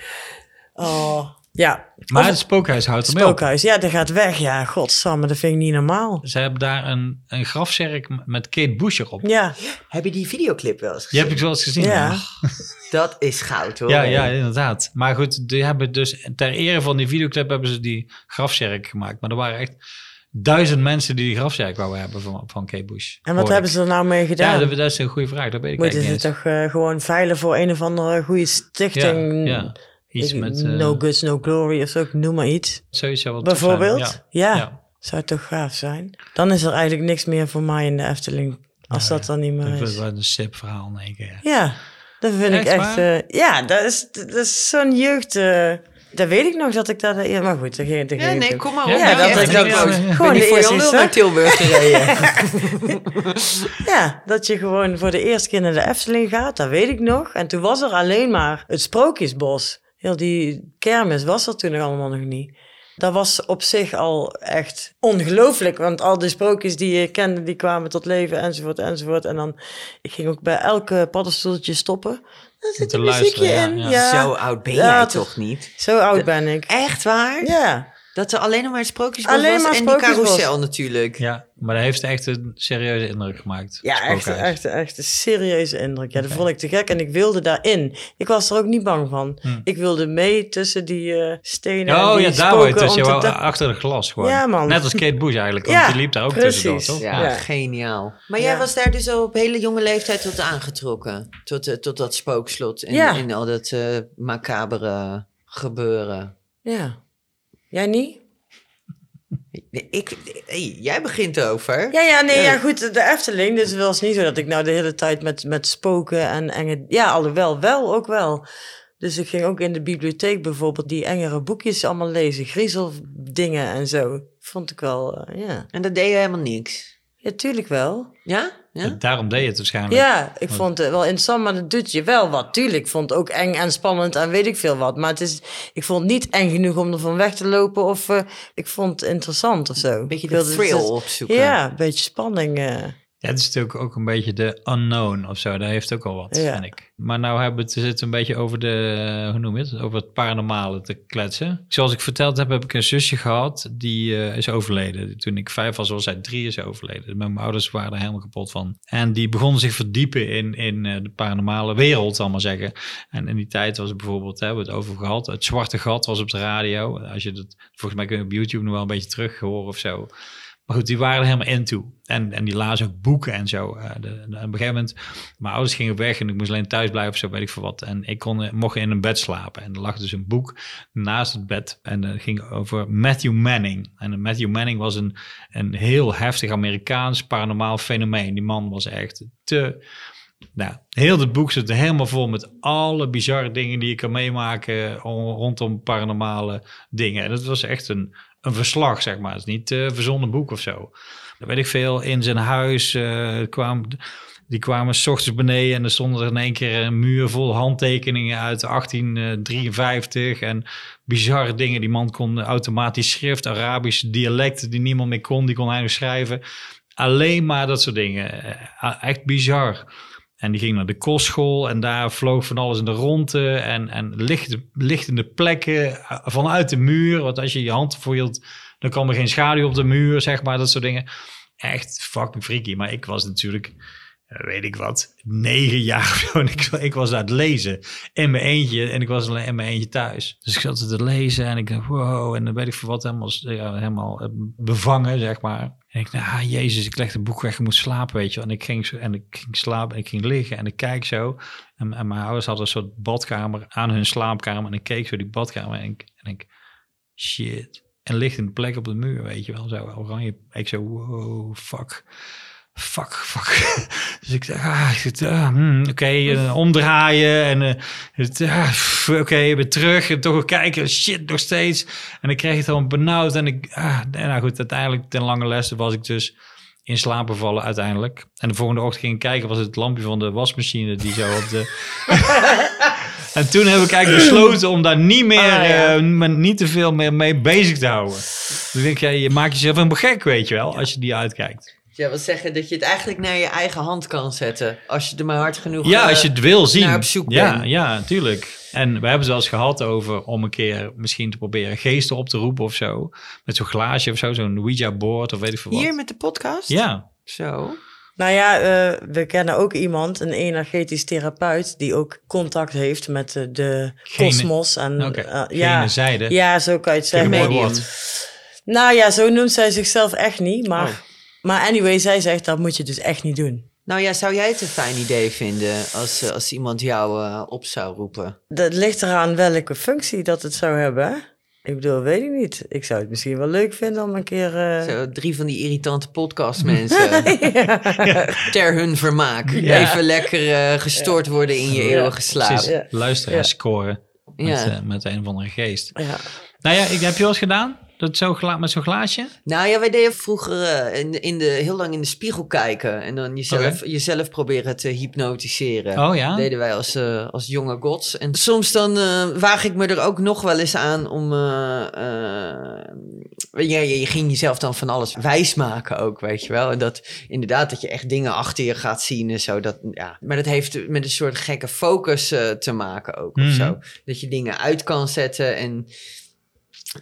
Oh, ja. Maar Of- het spookhuis houdt ermee op. Spookhuis, ja, dat gaat weg. Ja, godsamme, dat vind ik niet normaal. Ze hebben daar een, een grafzerk met Kate Bush erop. Ja, Heb je die videoclip wel eens Die gezien? heb ik wel eens gezien. Ja. Dat is goud hoor. Ja, ja, inderdaad. Maar goed, die hebben dus ter ere van die videoclip hebben ze die grafzerk gemaakt. Maar er waren echt duizend mensen die die grafzerk wouden hebben van, van Kate Bush. en wat hebben ze er nou mee Ja, gedaan? dat, dat is een goede vraag. Dat weet ik Moeten eigenlijk ze toch eh, gewoon veilen voor een of andere goede stichting? Ja, ja. Iets Ik- met... eh, no Goods, No Glory of zo, noem maar iets. Sowieso zijn. Bijvoorbeeld? Ja. Ja. Ja. zou het toch gaaf zijn? Dan is er eigenlijk niks meer voor mij in de Efteling, als Nou dat dan niet Dat meer wordt is. wel een sip verhaal in één keer. Ja, dat vind ik Echt eh, ja, dat is, dat is zo'n jeugd... eh, dat weet ik nog dat ik dat... Ja, maar goed, dat ging, dat Ja, nee, kom maar Ja, op. ja, je dat ik dat ook- oud? gewoon Ben je de voor je eerste stap. naar Tilburg gereden? Ja, dat je gewoon voor de eerste keer naar de Efteling gaat, dat weet ik nog. En toen was er alleen maar het Sprookjesbos. Heel die kermis was er toen nog allemaal nog niet. Dat was op zich al echt ongelooflijk, want al die sprookjes die je kende, die kwamen tot leven, enzovoort, enzovoort. En dan, ik ging ook bij elke paddenstoeltje stoppen. Daar zit een muziekje luisteren, in. ja, Ja, ja. Zo oud ben Ja, jij toch niet? Zo oud ben ik. Echt waar? Ja, Dat er alleen nog maar sprookjesbos Alleen was maar en die carousel natuurlijk. Ja, maar dat heeft echt een serieuze indruk gemaakt. ja echt, echt, echt een serieuze indruk. Ja, dat vond ik te gek en ik wilde daarin. Ik was er ook niet bang van. Hm. Ik wilde mee tussen die eh, stenen en Oh die ja, daar spoken tussen. Je te achter de glas gewoon. Ja, man. Net als Kate Bush eigenlijk, want Ja, die liep daar ook precies. tussendoor, toch? Ja, Ja. geniaal. Maar jij Ja. was daar dus al op hele jonge leeftijd tot aangetrokken. Tot, eh, tot dat spookslot en, Ja. en al dat eh, macabere gebeuren. Ja. Jij niet? Ik, hey, jij begint over. Ja, ja, nee, Ja. ja, goed, de Efteling. Dus het was niet zo dat ik nou de hele tijd met, met spoken en enge... Ja, alhoewel, wel, ook wel. Dus ik ging ook in de bibliotheek bijvoorbeeld die engere boekjes allemaal lezen. Griezeldingen en zo. Vond ik wel, eh, ja. En dat deed je helemaal niks. Ja, tuurlijk wel. Ja? Ja? Daarom deed je het waarschijnlijk. Ja, ik vond het wel interessant, maar dat doet je wel wat. Tuurlijk, ik vond het ook eng en spannend en weet ik veel wat. Maar het is, ik vond het niet eng genoeg om ervan weg te lopen of eh, ik vond het interessant of zo. Een beetje de wilde thrill het- opzoeken. Ja, een beetje spanning. eh. Ja, het is natuurlijk ook een beetje de unknown of zo. Dat heeft ook al wat, Ja. vind ik. Maar nou hebben we het, een beetje over de, hoe noem je het? Over het paranormale te kletsen. Zoals ik verteld heb, heb ik een zusje gehad die eh, is overleden. Toen ik vijf was, was zij drie is overleden. Mijn ouders waren er helemaal kapot van. En die begonnen zich verdiepen in, in eh, de paranormale wereld, zal maar zeggen. En in die tijd was het bijvoorbeeld, hè, we hebben het over gehad, het zwarte gat was op de radio. Als je dat, volgens mij kun je op YouTube nog wel een beetje terug horen of zo. Maar goed, die waren er helemaal into. En, en die lazen ook boeken en zo. Eh, de, op een gegeven moment, mijn ouders gingen weg en ik moest alleen thuis blijven of zo, weet ik veel wat. En ik kon, eh, mocht in een bed slapen. En er lag dus een boek naast het bed. En dat ging over Matthew Manning. En Matthew Manning was een, een heel heftig Amerikaans paranormaal fenomeen. Die man was echt te... Nou, heel het boek zit helemaal vol met alle bizarre dingen die je kan meemaken rondom paranormale dingen. En dat was echt een, een verslag, zeg maar. Het is niet eh verzonnen boek of zo. Dat weet ik veel. In zijn huis eh, kwam, die kwamen s ochtends beneden en er stond er in één keer een muur vol handtekeningen uit 1853 en bizarre dingen. Die man kon automatisch schrift, Arabische dialecten die niemand meer kon, die kon hij nog schrijven. Alleen maar dat soort dingen. Eh, Echt bizar. En die ging naar de kostschool en daar vloog van alles in de ronde en, en licht, lichtende plekken eh, vanuit de muur. Want als je je hand hield, dan kwam er geen schaduw op de muur, zeg maar, dat soort dingen. Echt fucking freaky. Maar ik was natuurlijk, eh, weet ik wat, negen jaar. En ik, ik was aan het lezen in mijn eentje en ik was alleen in mijn eentje thuis. Dus ik zat te lezen en ik dacht, wow, en dan weet ik voor wat helemaal, ja, helemaal eh, bevangen, zeg maar. En ik dacht, ah, jezus, ik leg het boek weg, ik moet slapen, weet je. wel. En ik ging, zo, en ik ging slapen en ik ging liggen en ik kijk zo. En, en mijn ouders hadden een soort badkamer aan hun slaapkamer. En ik keek zo die badkamer en ik, shit. En ligt een plek op de muur, weet je wel, zo oranje. Ik zo, wow, fuck. Fuck, fuck. Dus ik dacht, ah, ah, hmm, oké, eh, omdraaien en eh, ah, oké, weer terug en toch weer kijken, shit, nog steeds. En ik kreeg het gewoon benauwd en ik, ah, en nou goed, uiteindelijk ten lange leste was ik dus in slaap vallen uiteindelijk. En de volgende ochtend ging ik kijken, was het lampje van de wasmachine die zo op de... en toen heb ik eigenlijk besloten om daar niet meer, Ah, ja. eh, niet te veel meer mee bezig te houden. Dus ik denk, ja, je maakt jezelf een gek, weet je wel, als je die uitkijkt. Ja, wil zeggen dat je het eigenlijk naar je eigen hand kan zetten. Als je er maar hard genoeg Ja, eh, als je het wil zien. naar op zoek ja, bent. Ja, natuurlijk. En we hebben eens gehad over om een keer misschien te proberen geesten op te roepen of zo. Met zo'n glaasje of zo, zo'n Ouija-board of weet ik veel wat. Hier met de podcast? Ja, Zo. Nou ja, eh, we kennen ook iemand, een energetisch therapeut, die ook contact heeft met eh, de kosmos. En, ja, zijde. ja, zo kan je het zeggen. een mooi medium. woord. Nou ja, zo noemt zij zichzelf echt niet. Maar, Oh. Maar anyway, zij zegt dat moet je dus echt niet doen. Nou ja, zou jij het een fijn idee vinden als, eh, als iemand jou eh, op zou roepen? Dat ligt eraan welke functie dat het zou hebben. hè? Ik bedoel, weet ik niet. Ik zou het misschien wel leuk vinden om een keer... eh, Zo, drie van die irritante podcastmensen. Ter hun vermaak. Ja. Even lekker eh, gestoord worden in je Ja, eeuwige slaap. Precies, Ja. luisteraars scoren met, Ja. met een of andere geest. ja. Nou ja, ik, heb je wel eens gedaan? Dat zo gla met zo'n glaasje? Nou ja, wij deden vroeger eh, in in de, heel lang in de spiegel kijken. En dan jezelf, jezelf proberen te hypnotiseren. Oh ja? deden wij als, eh, als jonge gods. En soms dan eh, waag ik me er ook nog wel eens aan om... ja, je, je ging jezelf dan van alles wijsmaken ook, weet je wel. En dat inderdaad dat je echt dingen achter je gaat zien en zo. Dat, ja. Maar dat heeft met een soort gekke focus te maken ook of Mhm. zo. Dat je dingen uit kan zetten en...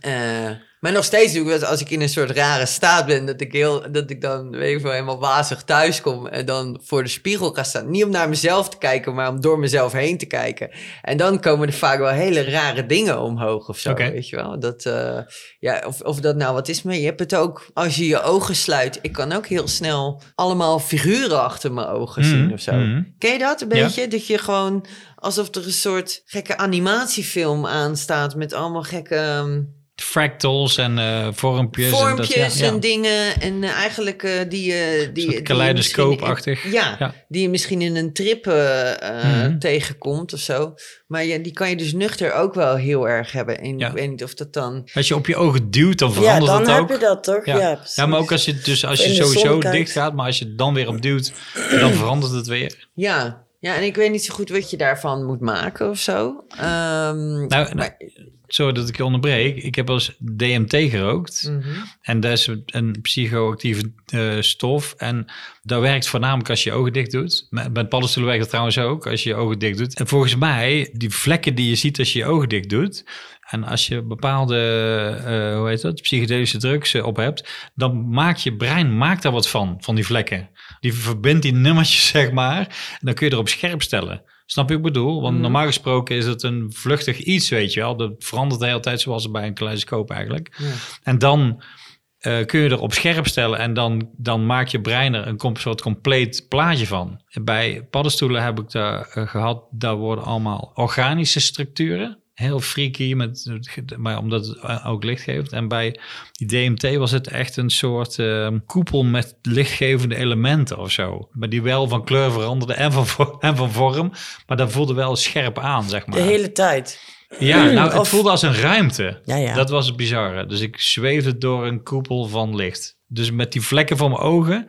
eh, maar nog steeds doe ik dat als ik in een soort rare staat ben, dat ik, heel, dat ik dan weet ik wel, helemaal wazig thuis kom en dan voor de spiegel ga staan. Niet om naar mezelf te kijken, maar om door mezelf heen te kijken. En dan komen er vaak wel hele rare dingen omhoog of zo, weet je wel. Dat, eh, ja, of, of dat nou wat is, maar je hebt het ook als je je ogen sluit. Ik kan ook heel snel allemaal figuren achter mijn ogen zien Mhm, of zo. mhm. Ken je dat een Ja. beetje? Dat je gewoon alsof er een soort gekke animatiefilm aanstaat met allemaal gekke... ehm, Fractals en eh vormpjes. vormpjes en, dat, ja, ja. en dingen. En eh, eigenlijk eh, die, eh die, je kaleidoscoopachtig. Ja, Ja. die je misschien in een trip Mhm. tegenkomt of zo. Maar ja, die kan je dus nuchter ook wel heel erg hebben. En Ja. ik weet niet of dat dan... Als je op je ogen duwt, dan ja, verandert dan het heb ook. je dat toch? Ja, Ja. precies. Ja, maar ook als je, dus als je sowieso dicht gaat, maar als je het dan weer op duwt, dan verandert het weer. Ja. Ja, en ik weet niet zo goed wat je daarvan moet maken of zo. Ehm, Nou, maar- Sorry dat ik je onderbreek. Ik heb als DMT gerookt. Mhm. En dat is een psychoactieve eh, stof. En dat werkt voornamelijk als je je ogen dicht doet. Met, met paddenstoelen werkt het trouwens ook als je je ogen dicht doet. En volgens mij, die vlekken die je ziet als je je ogen dicht doet. En als je bepaalde, eh, hoe heet dat, psychedelische drugs eh, op hebt. Dan maakt je brein maakt daar wat van, van die vlekken. Die verbindt die nummertjes, zeg maar. En dan kun je erop scherp stellen. Snap je wat ik bedoel? Want Mhm. normaal gesproken is het een vluchtig iets, weet je wel. Dat verandert de hele tijd zoals bij een kaleidoscoop eigenlijk. Ja. En dan eh, kun je er op scherp stellen en dan, dan maak je brein er een soort compleet plaatje van. Bij paddenstoelen heb ik daar eh, gehad, daar worden allemaal organische structuren. Heel freaky, met, maar omdat het ook licht geeft. En bij die DMT was het echt een soort eh, koepel met lichtgevende elementen of zo. Maar die wel van kleur veranderden en van, en van vorm. Maar dat voelde wel scherp aan, zeg maar. De hele tijd. Ja, nou, het Of- voelde als een ruimte. Ja, ja. Dat was het bizarre. Dus ik zweefde door een koepel van licht. Dus met die vlekken voor mijn ogen.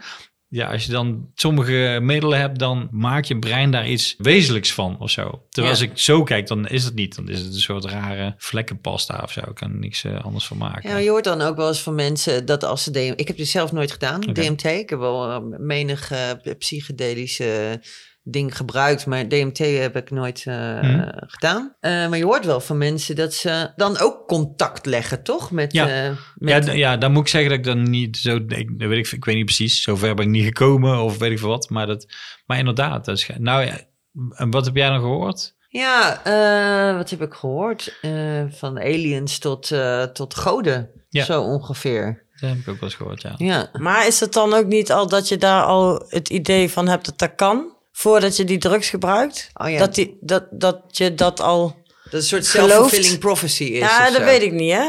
Ja, als je dan sommige middelen hebt, dan maakt je brein daar iets wezenlijks van of zo. Terwijl Ja. als ik zo kijk, dan is het niet. Dan is het een soort rare vlekkenpasta of zo. Ik kan er niks eh, anders van maken. Ja, je hoort dan ook wel eens van mensen dat als ze DMT... Ik heb het zelf nooit gedaan. DMT. Ik heb wel eh, menig eh, psychedelische ding gebruikt, maar DMT heb ik nooit eh, Mhm. gedaan. Eh, maar je hoort wel van mensen dat ze dan ook contact leggen, toch? Met, Ja. eh, Ja, met d- ja, dan moet ik zeggen dat ik dan niet zo... Ik, dat weet ik, ik weet niet precies. Zover ben ik niet gekomen of weet ik veel wat. Maar, dat, maar inderdaad, dat is... Nou ja, en wat heb jij dan gehoord? Ja, eh, wat heb ik gehoord? Eh, van aliens tot, eh, tot goden, Ja. zo ongeveer. Dat heb ik ook wel eens gehoord, ja. Ja. Maar is het dan ook niet al dat je daar al het idee van hebt dat dat kan? Voordat je die drugs gebruikt? Oh ja, Dat, die, dat, dat je dat al... dat een soort self-fulfilling prophecy is. ja, dat zo. weet ik niet, hè?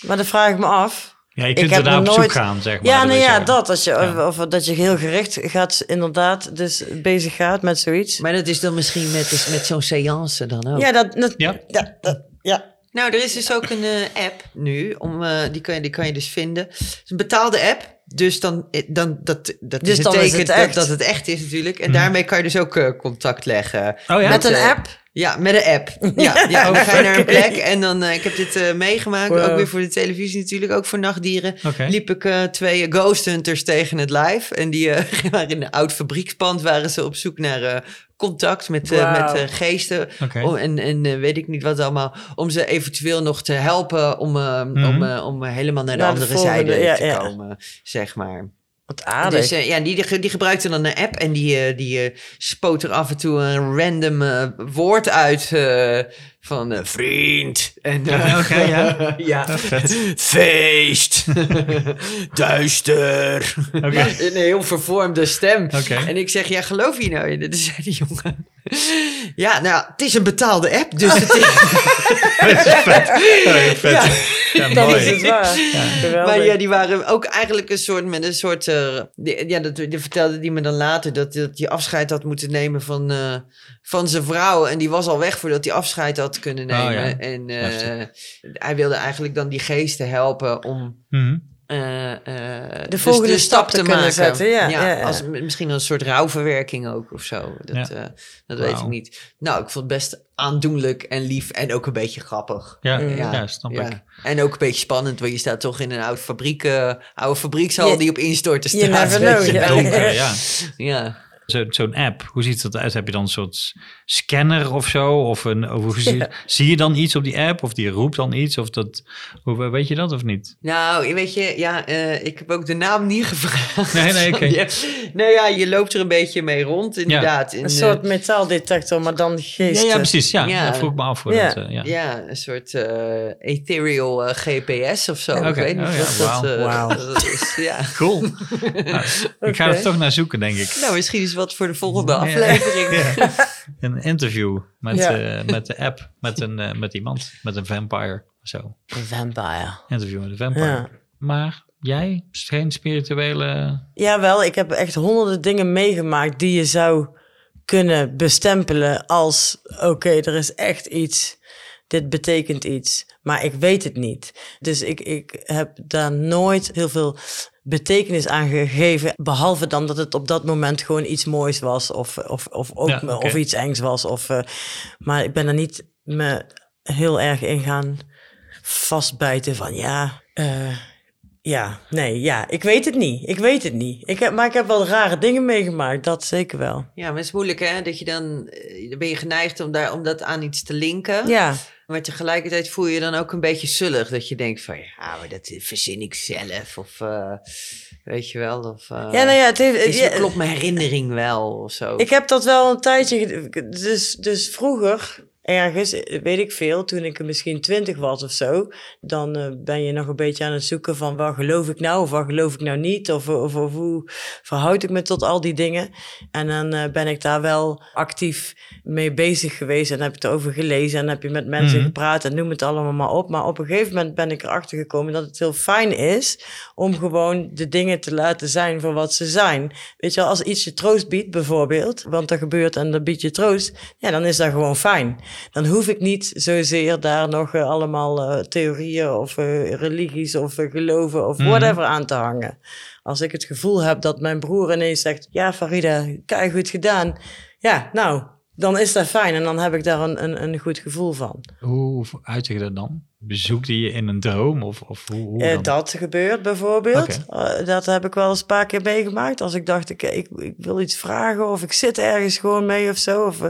Maar dat vraag ik me af. Ja, je Ik kunt er daar op zoek gaan, zeg maar. Ja, nou ja, dat. Als je, Ja. of, of dat je heel gericht gaat, inderdaad, dus bezig gaat met zoiets. Maar dat is dan misschien met, dus met zo'n seance dan ook. Ja, dat, dat, Ja. dat- ja. Nou, er is dus ook een eh, app nu, om, eh, die, kan je, die kan je dus vinden. Het is een betaalde app. Dus dan, eh, dan dat, dat Dus is het dan is teken het dat, echt. dat het echt is natuurlijk. En daarmee kan je dus ook eh, contact leggen. Oh ja? Met een eh, app? Ja, met een app. Ja, ja dan ga je naar een plek en dan, eh, ik heb dit eh, meegemaakt, Wow. ook weer voor de televisie natuurlijk, ook voor nachtdieren. Liep ik eh, twee ghost hunters tegen het lijf. En die waren in een oud fabriekspand, waren ze op zoek naar contact met, met geesten. Om, en en weet ik niet wat allemaal, om ze eventueel nog te helpen om, om, eh, om helemaal naar de Naar andere zijde ja, te ja. komen, zeg maar. Wat aardig. Dus eh, ja, die, die, gebruikte dan een app en die, eh, die eh, spoot er af en toe een random woord uit van eh, vriend. En, eh, Ja, oké, ja. ja. vet. Feest. Duister. Oké. Een heel vervormde stem. En ik zeg, ja, geloof je nou in? Dus zei die jongen. Ja, nou, het is een betaalde app, dus het is... Vet. Ja. Mooi. is het waar. Maar ja, die waren ook eigenlijk een soort met een soort. eh, die- ja, dat, die vertelde die me dan later dat, dat hij afscheid had moeten nemen van, eh, van zijn vrouw. En die was al weg voordat hij afscheid had kunnen Oh, nemen. ja. En eh, hij wilde eigenlijk dan die geesten helpen om. Mhm. eh, eh, dus volgende stap te zetten, ja, ja, ja. Als, misschien een soort rouwverwerking ook of zo. Dat, Ja. eh, dat weet ik niet. Nou, ik vond het best aandoenlijk en lief en ook een beetje grappig. Ja, Mm. ja. snap ik. Ja. En ook een beetje spannend, want je staat toch in een oude fabriek, oude fabriekshal die op instorten staat. know, je. Donker, ja. Ja. Zo- Zo'n app, hoe ziet dat uit? Heb je dan een soort scanner of zo? Of, een, of hoe zie, Ja. zie je dan iets op die app? Of die roept dan iets? Of dat, hoe, weet je dat of niet? Nou, weet je, ja, eh, ik heb ook de naam niet gevraagd. Nee, nee, oké. Ja. Nou ja, je loopt er een beetje mee rond, inderdaad. In, Een soort metaaldetector, maar dan Ja, geesten. ja precies. Ja, Ja. dat vroeg ik me af. Ja. dat, eh, ja. ja, een soort ethereal GPS of zo. Ik weet niet Oh ja, wat dat, dat is. Ja. Cool. Nou, Ik ga er toch naar zoeken, denk ik. Nou, misschien is wat voor de volgende Ja. aflevering. Een interview met, Ja. eh, met de app, met, een, eh, met iemand, met een vampire. Zo, Een vampire. interview met een vampire. Ja. Maar jij, geen spirituele... Jawel, ik heb echt honderden dingen meegemaakt die je zou kunnen bestempelen als: oké, er is echt iets. Dit betekent iets, maar ik weet het niet. Dus ik, ik heb daar nooit heel veel betekenis aan gegeven. Behalve dan dat het op dat moment gewoon iets moois was. Of, of, of, ook, Ja, of iets engs was. Of, eh, maar ik ben er niet me heel erg in gaan vastbijten van ja. eh, ja, nee, ja, ik weet het niet. Ik weet het niet. Ik heb, maar ik heb wel rare dingen meegemaakt, dat zeker wel. Ja, maar het is moeilijk hè, dat je dan, eh, dan ben je geneigd om, daar, om dat aan iets te linken. Ja, Maar tegelijkertijd voel je je dan ook een beetje zullig. Dat je denkt van, ja, maar dat verzin ik zelf. Of eh, weet je wel. Of, eh, ja nou ja, het heeft, is, ja, klopt mijn herinnering wel of zo. ik heb dat wel een tijdje... Dus, dus vroeger, ergens, weet ik veel, toen ik misschien twintig was of zo... dan eh, ben je nog een beetje aan het zoeken van... waar geloof ik nou of waar geloof ik nou niet? Of, of, of hoe verhoud ik me tot al die dingen? En dan eh, ben ik daar wel actief mee bezig geweest... en heb ik erover gelezen en heb je met mensen Mhm. gepraat... en noem het allemaal maar op. Maar op een gegeven moment ben ik erachter gekomen... dat het heel fijn is om gewoon de dingen te laten zijn voor wat ze zijn. Weet je wel, als iets je troost biedt bijvoorbeeld... want er gebeurt en dat biedt je troost... ja, dan is dat gewoon fijn. Dan hoef ik niet zozeer daar nog eh, allemaal eh, theorieën of eh, religies of geloven of Mhm. whatever aan te hangen. Als ik het gevoel heb dat mijn broer ineens zegt: Ja, Farida, kijk goed gedaan. Ja, nou, dan is dat fijn en dan heb ik daar een, een, een goed gevoel van. Hoe uitzicht je dat dan? Bezoekte je in een droom? Of, of hoe, hoe Eh, dat gebeurt bijvoorbeeld. Dat heb ik wel eens een paar keer meegemaakt. Als ik dacht, ik, ik, ik wil iets vragen of ik zit ergens gewoon mee of zo. Of,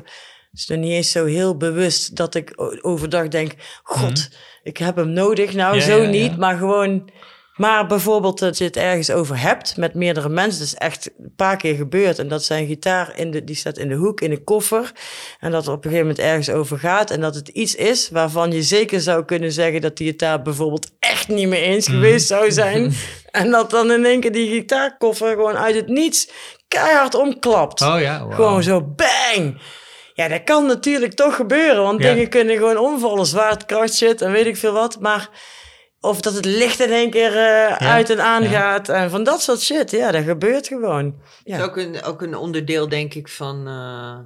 het is nog niet eens zo heel bewust dat ik overdag denk... God, ik heb hem nodig. Nou, Mhm. Ja, zo ja, niet. ja. Maar gewoon... Maar bijvoorbeeld dat je het ergens over hebt met meerdere mensen. Dat is echt een paar keer gebeurd. En dat zijn gitaar, in de, die staat in de hoek, in de koffer. En dat er op een gegeven moment ergens over gaat. En dat het iets is waarvan je zeker zou kunnen zeggen... dat die het daar bijvoorbeeld echt niet mee eens geweest zou zijn. en dat dan in één keer die gitaarkoffer gewoon uit het niets keihard omklapt. Oh ja. Gewoon zo bang. Ja, dat kan natuurlijk toch gebeuren. Want Ja. dingen kunnen gewoon omvallen. Zwaartekracht shit en weet ik veel wat. Maar of dat het licht in één keer eh, uit en aan Ja. gaat. En van dat soort shit. Ja, dat gebeurt gewoon. Het Ja, is ook een, ook een onderdeel, denk ik, van eh,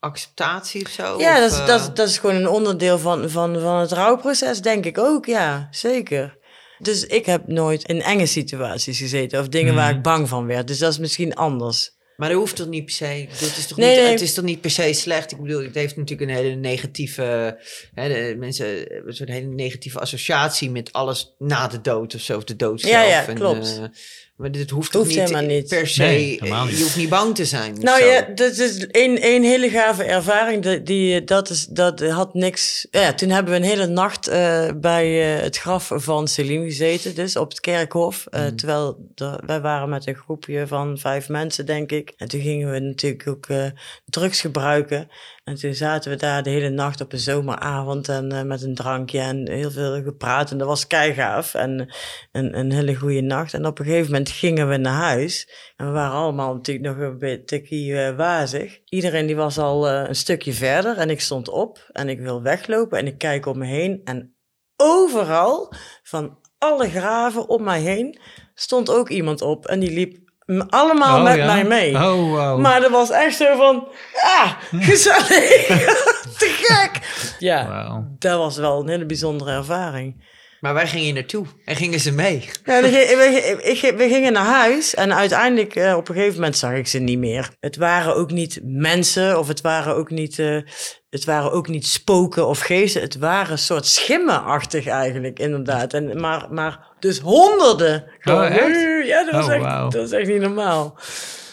acceptatie of zo. ja of, dat, is, eh, dat, is- dat is gewoon een onderdeel van, van, van het rouwproces, denk ik ook. Ja, zeker. Dus ik heb nooit in enge situaties gezeten of dingen waar ik bang van werd. Dus dat is misschien anders. Maar dat hoeft toch niet per se. Dat is toch Nee, niet, nee. Het is toch niet per se slecht. Ik bedoel, het heeft natuurlijk een hele negatieve. Hè, de mensen een soort hele negatieve associatie met alles na de dood of zo, of de dood zelf. Ja, ja, En, klopt. eh, maar dit hoeft, niet, helemaal niet. per se. Nee, helemaal niet. je hoeft niet bang te zijn. Nou zo. ja, dat is één, één hele gave ervaring. Die, die, dat, is, dat had niks. Ja, toen hebben we een hele nacht eh, bij eh, het graf van Celine gezeten, dus op het kerkhof. Eh, Terwijl er- wij waren met een groepje van vijf mensen, denk ik. En toen gingen we natuurlijk ook eh, drugs gebruiken. En toen zaten we daar de hele nacht op een zomeravond en eh, met een drankje en heel veel gepraat. En dat was keigaaf en een, een hele goede nacht. En op een gegeven moment gingen we naar huis. En we waren allemaal natuurlijk nog een beetje wazig. Iedereen die was al eh, een stukje verder en ik stond op en ik wil weglopen en ik kijk om me heen. En overal, van alle graven om mij heen, stond ook iemand op. En die liep allemaal Oh, met ja? mij mee. Oh, wow. Maar dat was echt zo van, ah, gezellig, te gek. Ja, dat was wel een hele bijzondere ervaring. Maar waar ging je naartoe? En gingen ze mee? Ja, we, gi- we, we- we gingen naar huis en uiteindelijk eh, op een gegeven moment zag ik ze niet meer. Het waren ook niet mensen of het waren ook niet, eh, het waren ook niet spoken of geesten. Het waren een soort schimmenachtig eigenlijk inderdaad. En, maar, maar dus honderden. Gewoon, Oh, echt? Ja, dat was, Oh, echt, wauw. dat was echt niet normaal.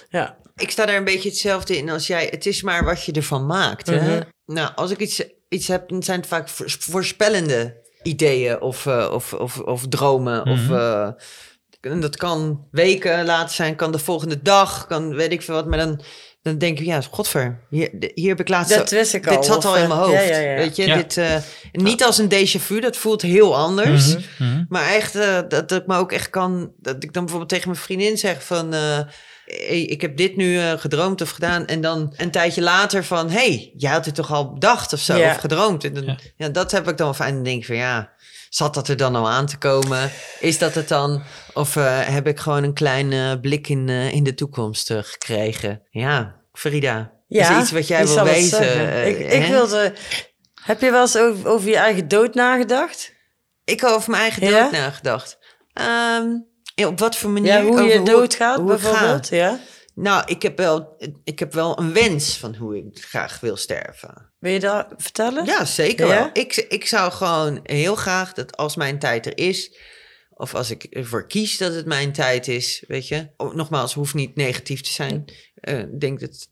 Ja. Ik sta daar een beetje hetzelfde in als jij. Het is maar wat je ervan maakt. Hè? Mhm. Nou, als ik iets, iets heb, dan zijn het vaak voors- voorspellende ideeën of, eh, of, of, of dromen. Of, eh, en dat kan weken later zijn, kan de volgende dag, kan weet ik veel wat. Maar dan, dan denk ik, ja, godver, hier, hier heb ik laatst... Dat wist ik al, Dit zat of, al in eh, mijn hoofd. ja, ja, ja. Weet je, Ja. dit, eh, niet als een déjà vu, dat voelt heel anders. Mhm, mhm. Maar echt, eh, dat, dat ik me ook echt kan... Dat ik dan bijvoorbeeld tegen mijn vriendin zeg van... eh, hey, ik heb dit nu eh, gedroomd of gedaan. En dan een tijdje later van... hey, jij had het toch al bedacht of zo? Ja. Of gedroomd? En dan, Ja. ja. dat heb ik dan fijn. En dan denk ik van ja... Zat dat er dan al aan te komen? Is dat het dan? Of eh, heb ik gewoon een kleine blik in, eh, in de toekomst eh, gekregen? Ja, Frida. Ja, is er iets wat jij wil weten? eh, ik, ik wilde... Heb je wel eens over, over je eigen dood nagedacht? Ik heb over mijn eigen dood Ja? nagedacht. Ehm, ja, op wat voor manier? Ja, hoe Over je doodgaat hoe ik ga. bijvoorbeeld? Ja. Nou, ik heb, wel, ik heb wel een wens van hoe ik graag wil sterven. Wil je dat vertellen? Ja, zeker Ja? wel. Ik, ik zou gewoon heel graag dat als mijn tijd er is... of als ik ervoor kies dat het mijn tijd is, weet je... Oh, nogmaals, hoeft niet negatief te zijn. Eh, Ik denk dat...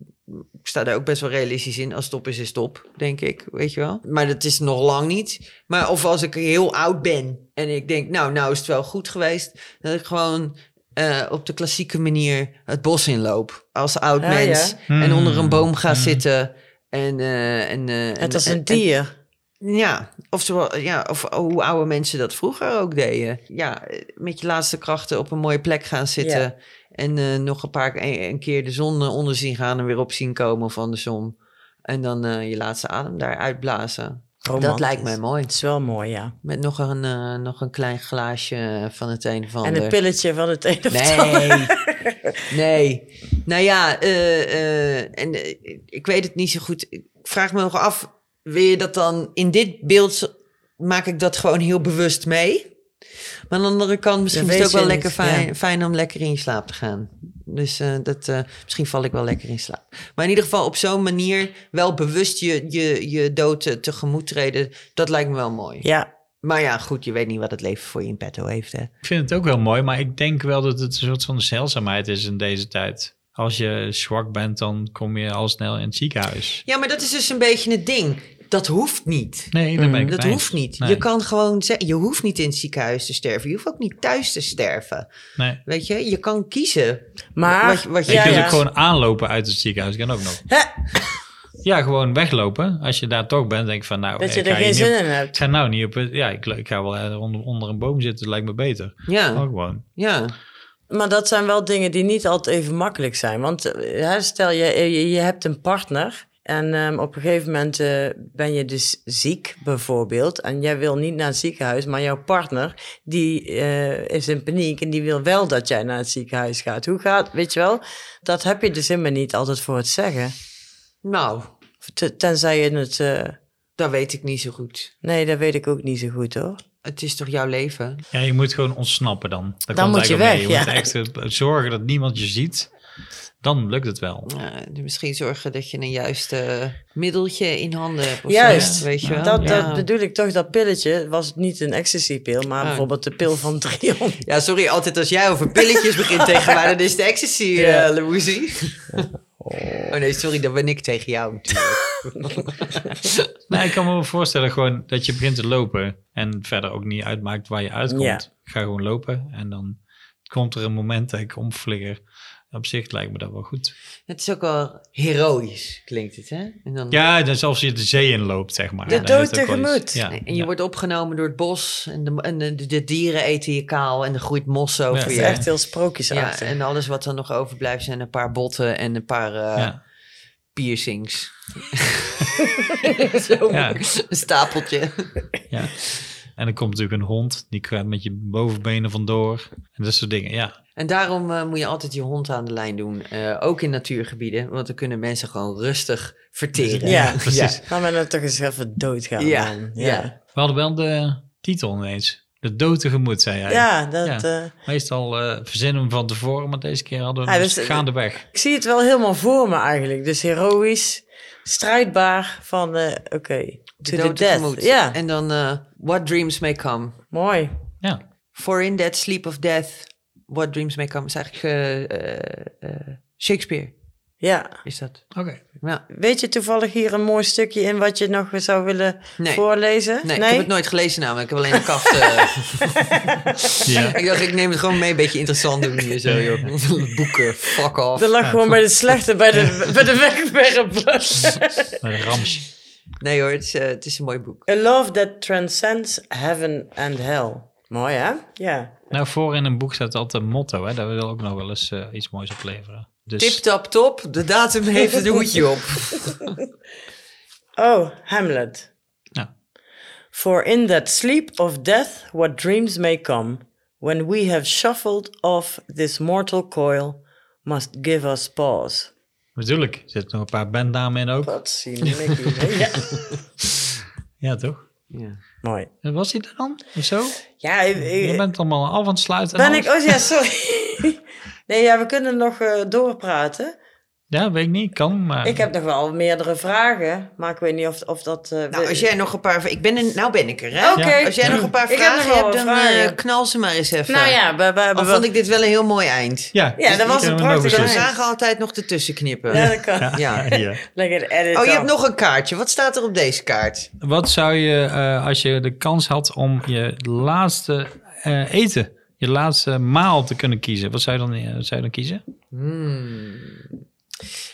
Ik sta daar ook best wel realistisch in. Als stop is, is stop, denk ik, weet je wel. Maar dat is nog lang niet. Maar of als ik heel oud ben en ik denk... nou, nou is het wel goed geweest... dat ik gewoon eh, op de klassieke manier het bos inloop. Als oud Ja, mens. ja. En onder een Hmm. boom ga Hmm. zitten... En, eh, en, eh, Het en- en- een dier. Ja, of, zo, ja, of hoe oude mensen dat vroeger ook deden. Ja, met je laatste krachten op een mooie plek gaan zitten. Ja. En eh, nog een paar een, keer de zon eh, onder zien gaan en weer op zien komen of andersom. En dan eh, je laatste adem daar uitblazen. Dat lijkt mij mooi. Het is wel mooi, ja. Met nog een, nog een klein glaasje van het een of ander. En een pilletje van het een of ander. Nee, nee. Nou ja, en, ik weet het niet zo goed. Ik vraag me nog af, wil je dat dan in dit beeld, maak ik dat gewoon heel bewust mee? Maar aan de andere kant, misschien is het ook wel lekker niet, fijn, ja. fijn om lekker in je slaap te gaan. Dus eh, dat, eh, misschien val ik wel lekker in slaap. Maar in ieder geval op zo'n manier wel bewust je, je, je dood tegemoet treden, dat lijkt me wel mooi. Ja, Maar ja, goed, je weet niet wat het leven voor je in petto heeft. Hè? Ik vind het ook wel mooi, maar ik denk wel dat het een soort van zeldzaamheid is in deze tijd. Als je zwak bent, dan kom je al snel in het ziekenhuis. Ja, maar dat is dus een beetje het ding. Dat hoeft niet. Nee, daar ben ik Dat mee hoeft niet. Nee. Je kan gewoon zeggen, je hoeft niet in het ziekenhuis te sterven. Je hoeft ook niet thuis te sterven. Nee. Weet je, je kan kiezen. maar... Wat je- wat je- je ja, kunt ja. ook gewoon aanlopen uit het ziekenhuis, kan ook nog. Hè, Ja, gewoon weglopen. Als je daar toch bent, denk ik van nou, dat ik je ga er geen op- zin in Ik hebt. ga nou niet op het... Ja, ik, ik ga wel onder, onder een boom zitten, lijkt me beter. Ja, Ook gewoon. ja. Maar dat zijn wel dingen die niet altijd even makkelijk zijn. Want eh, hè, stel je, je, je hebt een partner en ehm, op een gegeven moment eh, ben je dus ziek bijvoorbeeld. En jij wil niet naar het ziekenhuis, maar jouw partner die eh, is in paniek en die wil wel dat jij naar het ziekenhuis gaat. Hoe gaat, weet je wel? Dat heb je dus helemaal niet altijd voor het zeggen. Nou, Te- Tenzij je het... eh, dat weet ik niet zo goed. nee, dat weet ik ook niet zo goed hoor. het is toch jouw leven? Ja, je moet gewoon ontsnappen dan. Daar Dan komt moet je weg. Je moet echt zorgen dat niemand je ziet. Dan lukt het wel. Ja, misschien zorgen dat je een juiste middeltje in handen hebt. of Juist. zo, weet je wel? Dat, ja. dat bedoel ik toch, dat pilletje was niet een ecstasy-pil, maar Ah. bijvoorbeeld de pil van 300. ja, sorry, altijd als jij over pilletjes begint tegen mij, dan is het ecstasy, Ja. eh Louisie. Oh nee, sorry, dat ben ik tegen jou natuurlijk. Nee, ik kan me wel voorstellen gewoon dat je begint te lopen en verder ook niet uitmaakt waar je uitkomt. Ja. Ga gewoon lopen en dan komt er een moment dat ik omvlieger. Op zich lijkt me dat wel goed. Het is ook wel heroïs, klinkt het, hè? En, dan, Ja, dus als je de zee in loopt, zeg maar. De dood tegemoet. Ja, en je ja. wordt opgenomen door het bos en, de, en de, de dieren eten je kaal en er groeit mos over Ja, je. is echt heel Ja, sprookjesachtig. en alles wat er nog overblijft zijn een paar botten en een paar eh, Ja. piercings. Zo, Ja. een stapeltje. Ja. En dan komt natuurlijk een hond, die kruipt met je bovenbenen vandoor. En dat soort dingen, ja. En daarom eh, moet je altijd je hond aan de lijn doen. eh, ook in natuurgebieden. Want dan kunnen mensen gewoon rustig verteren. Ja, precies. Gaan we nou toch eens even doodgaan Ja, dan? ja. We hadden wel de titel ineens. De dood tegemoet, zei jij. Ja, dat, Ja. eh, Meestal eh verzinnen we hem van tevoren, maar deze keer hadden we Ja, hem dus, gaandeweg. ik zie het wel helemaal voor me eigenlijk. Dus heroïs, strijdbaar van, eh, oké, to the dood death. Ja, En dan, eh, what dreams may come. mooi. Ja. For in that sleep of death, what dreams may come. is eigenlijk eh, eh, Shakespeare, Ja. is dat. Oké. Ja. Weet je toevallig hier een mooi stukje in wat je nog zou willen Nee. voorlezen? Nee, ik heb het nooit gelezen namelijk. Ik heb alleen de kaft. eh, Ja. ik dacht, ik neem het gewoon mee. Een beetje interessant doen hier zo, joh. Boeken, fuck off. Er lag gewoon bij de slechte, bij de, bij de wegwerpen. Een ramsje. Nee hoor, het is, het is een mooi boek. A love that transcends heaven and hell. Mooi hè? Ja. Nou, voor in een boek staat altijd een motto, hè. Dat wil ook nog wel eens eh, iets moois opleveren. Dus Tip tap top, de datum heeft het hoedje op. Oh, Hamlet. Ja. For in that sleep of death, what dreams may come, when we have shuffled off this mortal coil, must give us pause. natuurlijk, er zitten nog een paar bandnamen in ook. Wat zie Mickey. ja. Ja, toch? Ja. Mooi. En Was hij er dan? Of zo? Ja, ik, ik- Je bent allemaal af aan het sluiten. en ben ik... Oh ja, sorry. nee, ja, we kunnen nog eh, doorpraten. Ja, weet ik niet. Kan, maar... Ik heb nog wel meerdere vragen, maar ik weet niet of, of dat... eh, Nou, we- als jij nog een paar... Ik ben er, nou ben ik er, hè? Oké. Als jij nog een paar Ik vragen hebt, wat dan vragen. eh, knal ze maar eens even. Nou ja, we, vond ik dit wel een heel mooi eind. Ja, Ja, dat was een kunnen we nog prachtig We beslissen. eind. zagen altijd nog ertussen knippen. Ja, dat kan. Ja. Ja. Lekker edit Oh, je hebt nog een kaartje. Wat staat er op deze kaart? Wat zou je, eh, als je de kans had om je laatste eh, eten, je laatste maal te kunnen kiezen, wat zou je dan, eh, zou je dan kiezen?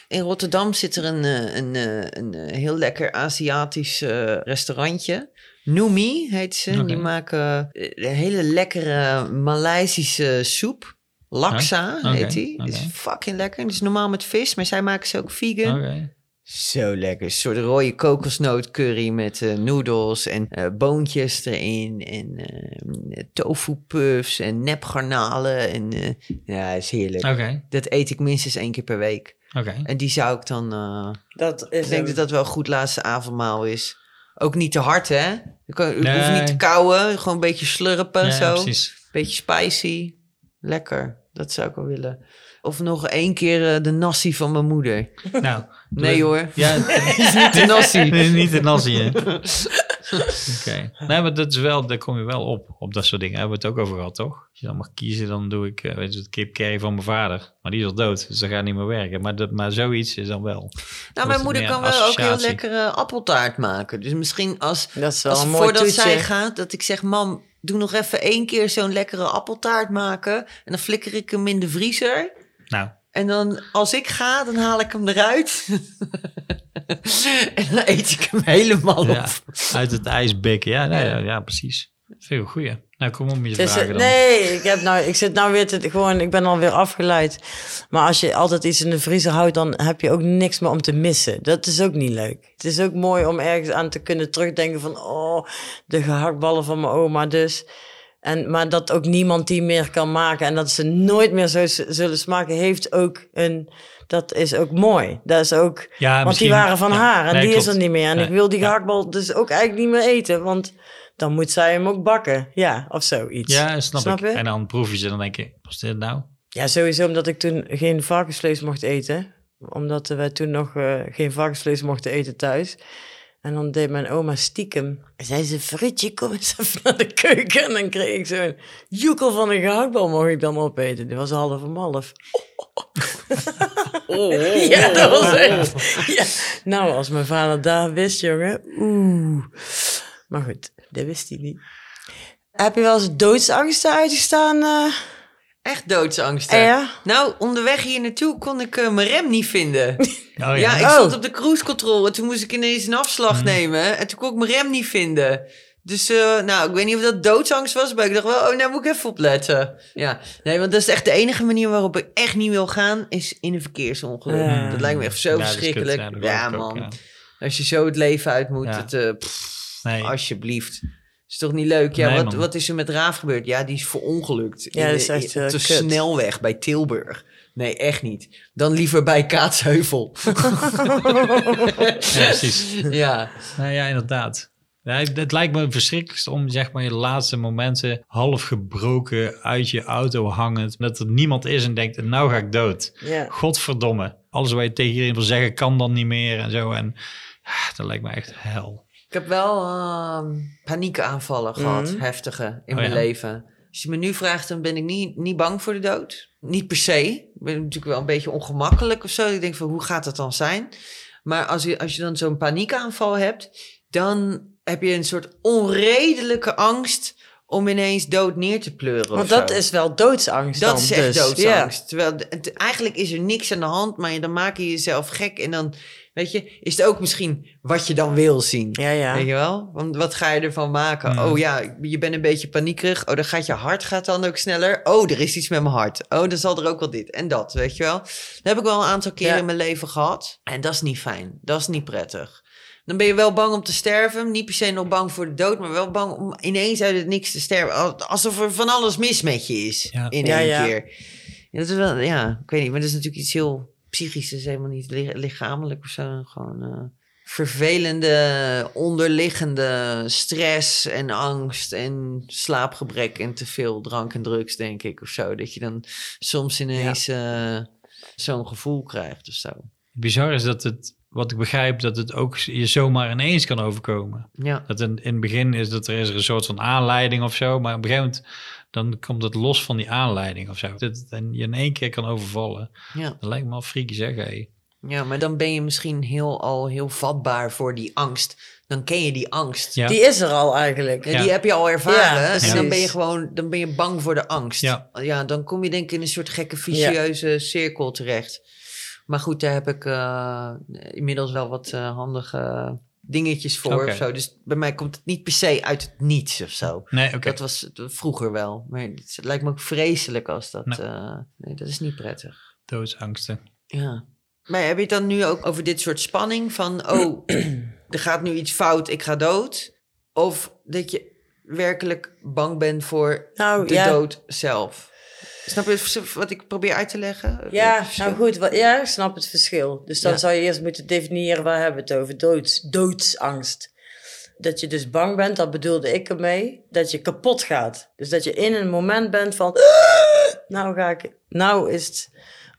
In Rotterdam zit er een, eh, een, eh, een, eh, heel lekker Aziatisch restaurantje. Numi heet ze. Die maken hele lekkere Maleisische soep. Laksa oké, heet die. Is fucking lekker. Die is normaal met vis, maar zij maken ze ook vegan. Zo lekker. Een soort rode kokosnoot curry met noedels en eh, boontjes erin. En eh tofu puffs en nepgarnalen. En ja, is heerlijk. Dat eet ik minstens één keer per week. Oké. En die zou ik dan... eh, Dat is ik denk een- dat dat wel een goed laatste avondmaal is. Ook niet te hard, hè? Je, kan, je Nee. hoeft niet te kauwen. Gewoon een beetje slurpen, Ja, zo. precies. Beetje spicy. Lekker. Dat zou ik wel willen. Of nog één keer eh, de nasi van mijn moeder. Nou, Nee hoor. Ja, Niet de nasi. nee, niet de nasi, hè? Oké. Nee, maar dat is wel, daar kom je wel op, op dat soort dingen. Daar hebben we het ook over gehad, toch? Als je dan mag kiezen, dan doe ik, eh, weet je, het kip curry van mijn vader. Maar die is al dood, dus dat gaat niet meer werken. Maar, dat, maar zoiets is dan wel. Nou, mijn moeder kan wel ook heel lekkere appeltaart maken. Dus misschien als, Dat is wel als een mooi voordat toetje. zij gaat, dat ik zeg... Mam, doe nog even één keer zo'n lekkere appeltaart maken. En dan flikker ik hem in de vriezer. Nou, En dan, als ik ga, dan haal ik hem eruit. en dan eet ik hem helemaal ja, op. uit het ijs bikken. Ja, nee, ja, ja, precies. Veel goeie. Nou, kom op met je Het is- vragen dan. nee, ik, heb nou, ik zit nou weer te, gewoon, ik ben alweer afgeleid. Maar als je altijd iets in de vriezer houdt, dan heb je ook niks meer om te missen. Dat is ook niet leuk. Het is ook mooi om ergens aan te kunnen terugdenken van, oh, de gehaktballen van mijn oma dus. En, maar dat ook niemand die meer kan maken en dat ze nooit meer zo zullen smaken, heeft ook een, dat is ook mooi. Dat is ook, Ja, want die waren van ja, haar en nee, die is er niet meer. En Nee, ik wil die ja. gehaktbal dus ook eigenlijk niet meer eten, want dan moet zij hem ook bakken. Ja, of zoiets. Ja, snap, Snap ik. je? En dan proef je ze en dan denk je, wat is dit nou? Ja, sowieso omdat ik toen geen varkensvlees mocht eten. Omdat wij toen nog eh, geen varkensvlees mochten eten thuis. En dan deed mijn oma stiekem. Zei ze, Fritje, kom eens even naar de keuken. En dan kreeg ik zo'n joekel van een gehaktbal mocht ik dan opeten. Die was half om half. Ja, dat was echt... Ja. Nou, als mijn vader daar wist, jongen. Oeh. Maar goed, dat wist hij niet. Heb je wel eens doodsangsten uitgestaan? eh? Echt doodsangsten. Ja? Nou, onderweg hier naartoe kon ik eh, mijn rem niet vinden. Oh ja, Ja, ik Oh. stond op de cruise control en toen moest ik ineens een afslag nemen. En toen kon ik mijn rem niet vinden. Dus, eh, nou, ik weet niet of dat doodsangst was, maar ik dacht wel, oh, nou moet ik even opletten. Ja, nee, want dat is echt de enige manier waarop ik echt niet wil gaan, is in een verkeersongeluk. Dat lijkt me echt zo Ja, verschrikkelijk. ja, ook, man. Als je zo het leven uit moet, het, eh, pff, Nee. alsjeblieft. Is toch niet leuk? Ja, Nee, wat, wat is er met Raaf gebeurd? Ja, die is verongelukt. Ja, dat is echt, op eh, de kut. snelweg bij Tilburg. Nee, echt niet. Dan liever bij Kaatsheuvel. Ja, precies. ja. Nou ja, inderdaad. Ja, het, lijkt me het verschrikkelijkste om zeg maar je laatste momenten half gebroken uit je auto hangend. Dat er niemand is en denkt, nou ga ik dood. Ja. Godverdomme. Alles wat je tegen iedereen wil zeggen kan dan niet meer en zo. En ah, dat lijkt me echt hel. Ik heb wel ehm, paniekaanvallen gehad, Mhm. heftige, in Oh mijn ja? leven. Als je me nu vraagt, dan ben ik niet, niet bang voor de dood. Niet per se. Ik ben natuurlijk wel een beetje ongemakkelijk of zo. Ik denk van, hoe gaat het dan zijn? Maar als je, als je dan zo'n paniekaanval hebt, dan heb je een soort onredelijke angst om ineens dood neer te pleuren. Want dat zo. is wel doodsangst Dat dan, is echt dus. doodsangst. Terwijl het, eigenlijk is er niks aan de hand, maar dan maak je jezelf gek. En dan, weet je, is het ook misschien wat je dan wil zien. Ja, ja. Weet je wel? Want wat ga je ervan maken? Ja. Oh ja, je bent een beetje paniekerig. Oh, dan gaat je hart gaat dan ook sneller. Oh, er is iets met mijn hart. Oh, dan zal er ook wel dit en dat, weet je wel? Dat heb ik wel een aantal keren Ja. in mijn leven gehad. En dat is niet fijn. Dat is niet prettig. Dan ben je wel bang om te sterven. Niet per se nog bang voor de dood, maar wel bang om ineens uit het niks te sterven. Al- Alsof er van alles mis met je is Ja. in Ja, één ja. keer. Ja, dat is wel, ja, ik weet niet, maar dat is natuurlijk iets heel psychisch. Is helemaal niet li- lichamelijk of zo. Gewoon eh, vervelende, onderliggende stress en angst en slaapgebrek en te veel drank en drugs, denk ik, of zo. Dat je dan soms ineens eh, zo'n gevoel krijgt of zo. Bizar is dat het, wat ik begrijp, dat het ook je zomaar ineens kan overkomen. Ja, Dat in, in het begin is dat er is er een soort van aanleiding of zo, maar op een gegeven moment dan komt het los van die aanleiding of zo. Dat het en je in één keer kan overvallen. ja. Dat lijkt me al freaky zeg, hé. ja, maar dan ben je misschien heel, al heel vatbaar voor die angst. Dan ken je die angst. Ja. Die is er al eigenlijk. Ja, Ja. Die heb je al ervaren. Ja, en dan precies. ben je gewoon dan ben je bang voor de angst. Ja. dan kom je denk ik in een soort gekke vicieuze cirkel terecht. Maar goed, daar heb ik eh, inmiddels wel wat eh, handige dingetjes voor Oké. of zo. Dus bij mij komt het niet per se uit het niets of zo. Nee. Dat was vroeger wel. Maar het lijkt me ook vreselijk als dat... Nee. eh, nee, dat is niet prettig. Doodsangsten. Ja. Maar heb je het dan nu ook over dit soort spanning van... oh, er gaat nu iets fout, ik ga dood? Of dat je werkelijk bang bent voor Nou, de ja. dood zelf? Snap je wat ik probeer uit te leggen? Ja, nou goed, wa- ja, ik snap het verschil. Dus dan Ja. zou je eerst moeten definiëren waar hebben we het over. Doods, doodsangst. Dat je dus bang bent, dat bedoelde ik ermee, dat je kapot gaat. Dus dat je in een moment bent van, nou ga ik, nou is het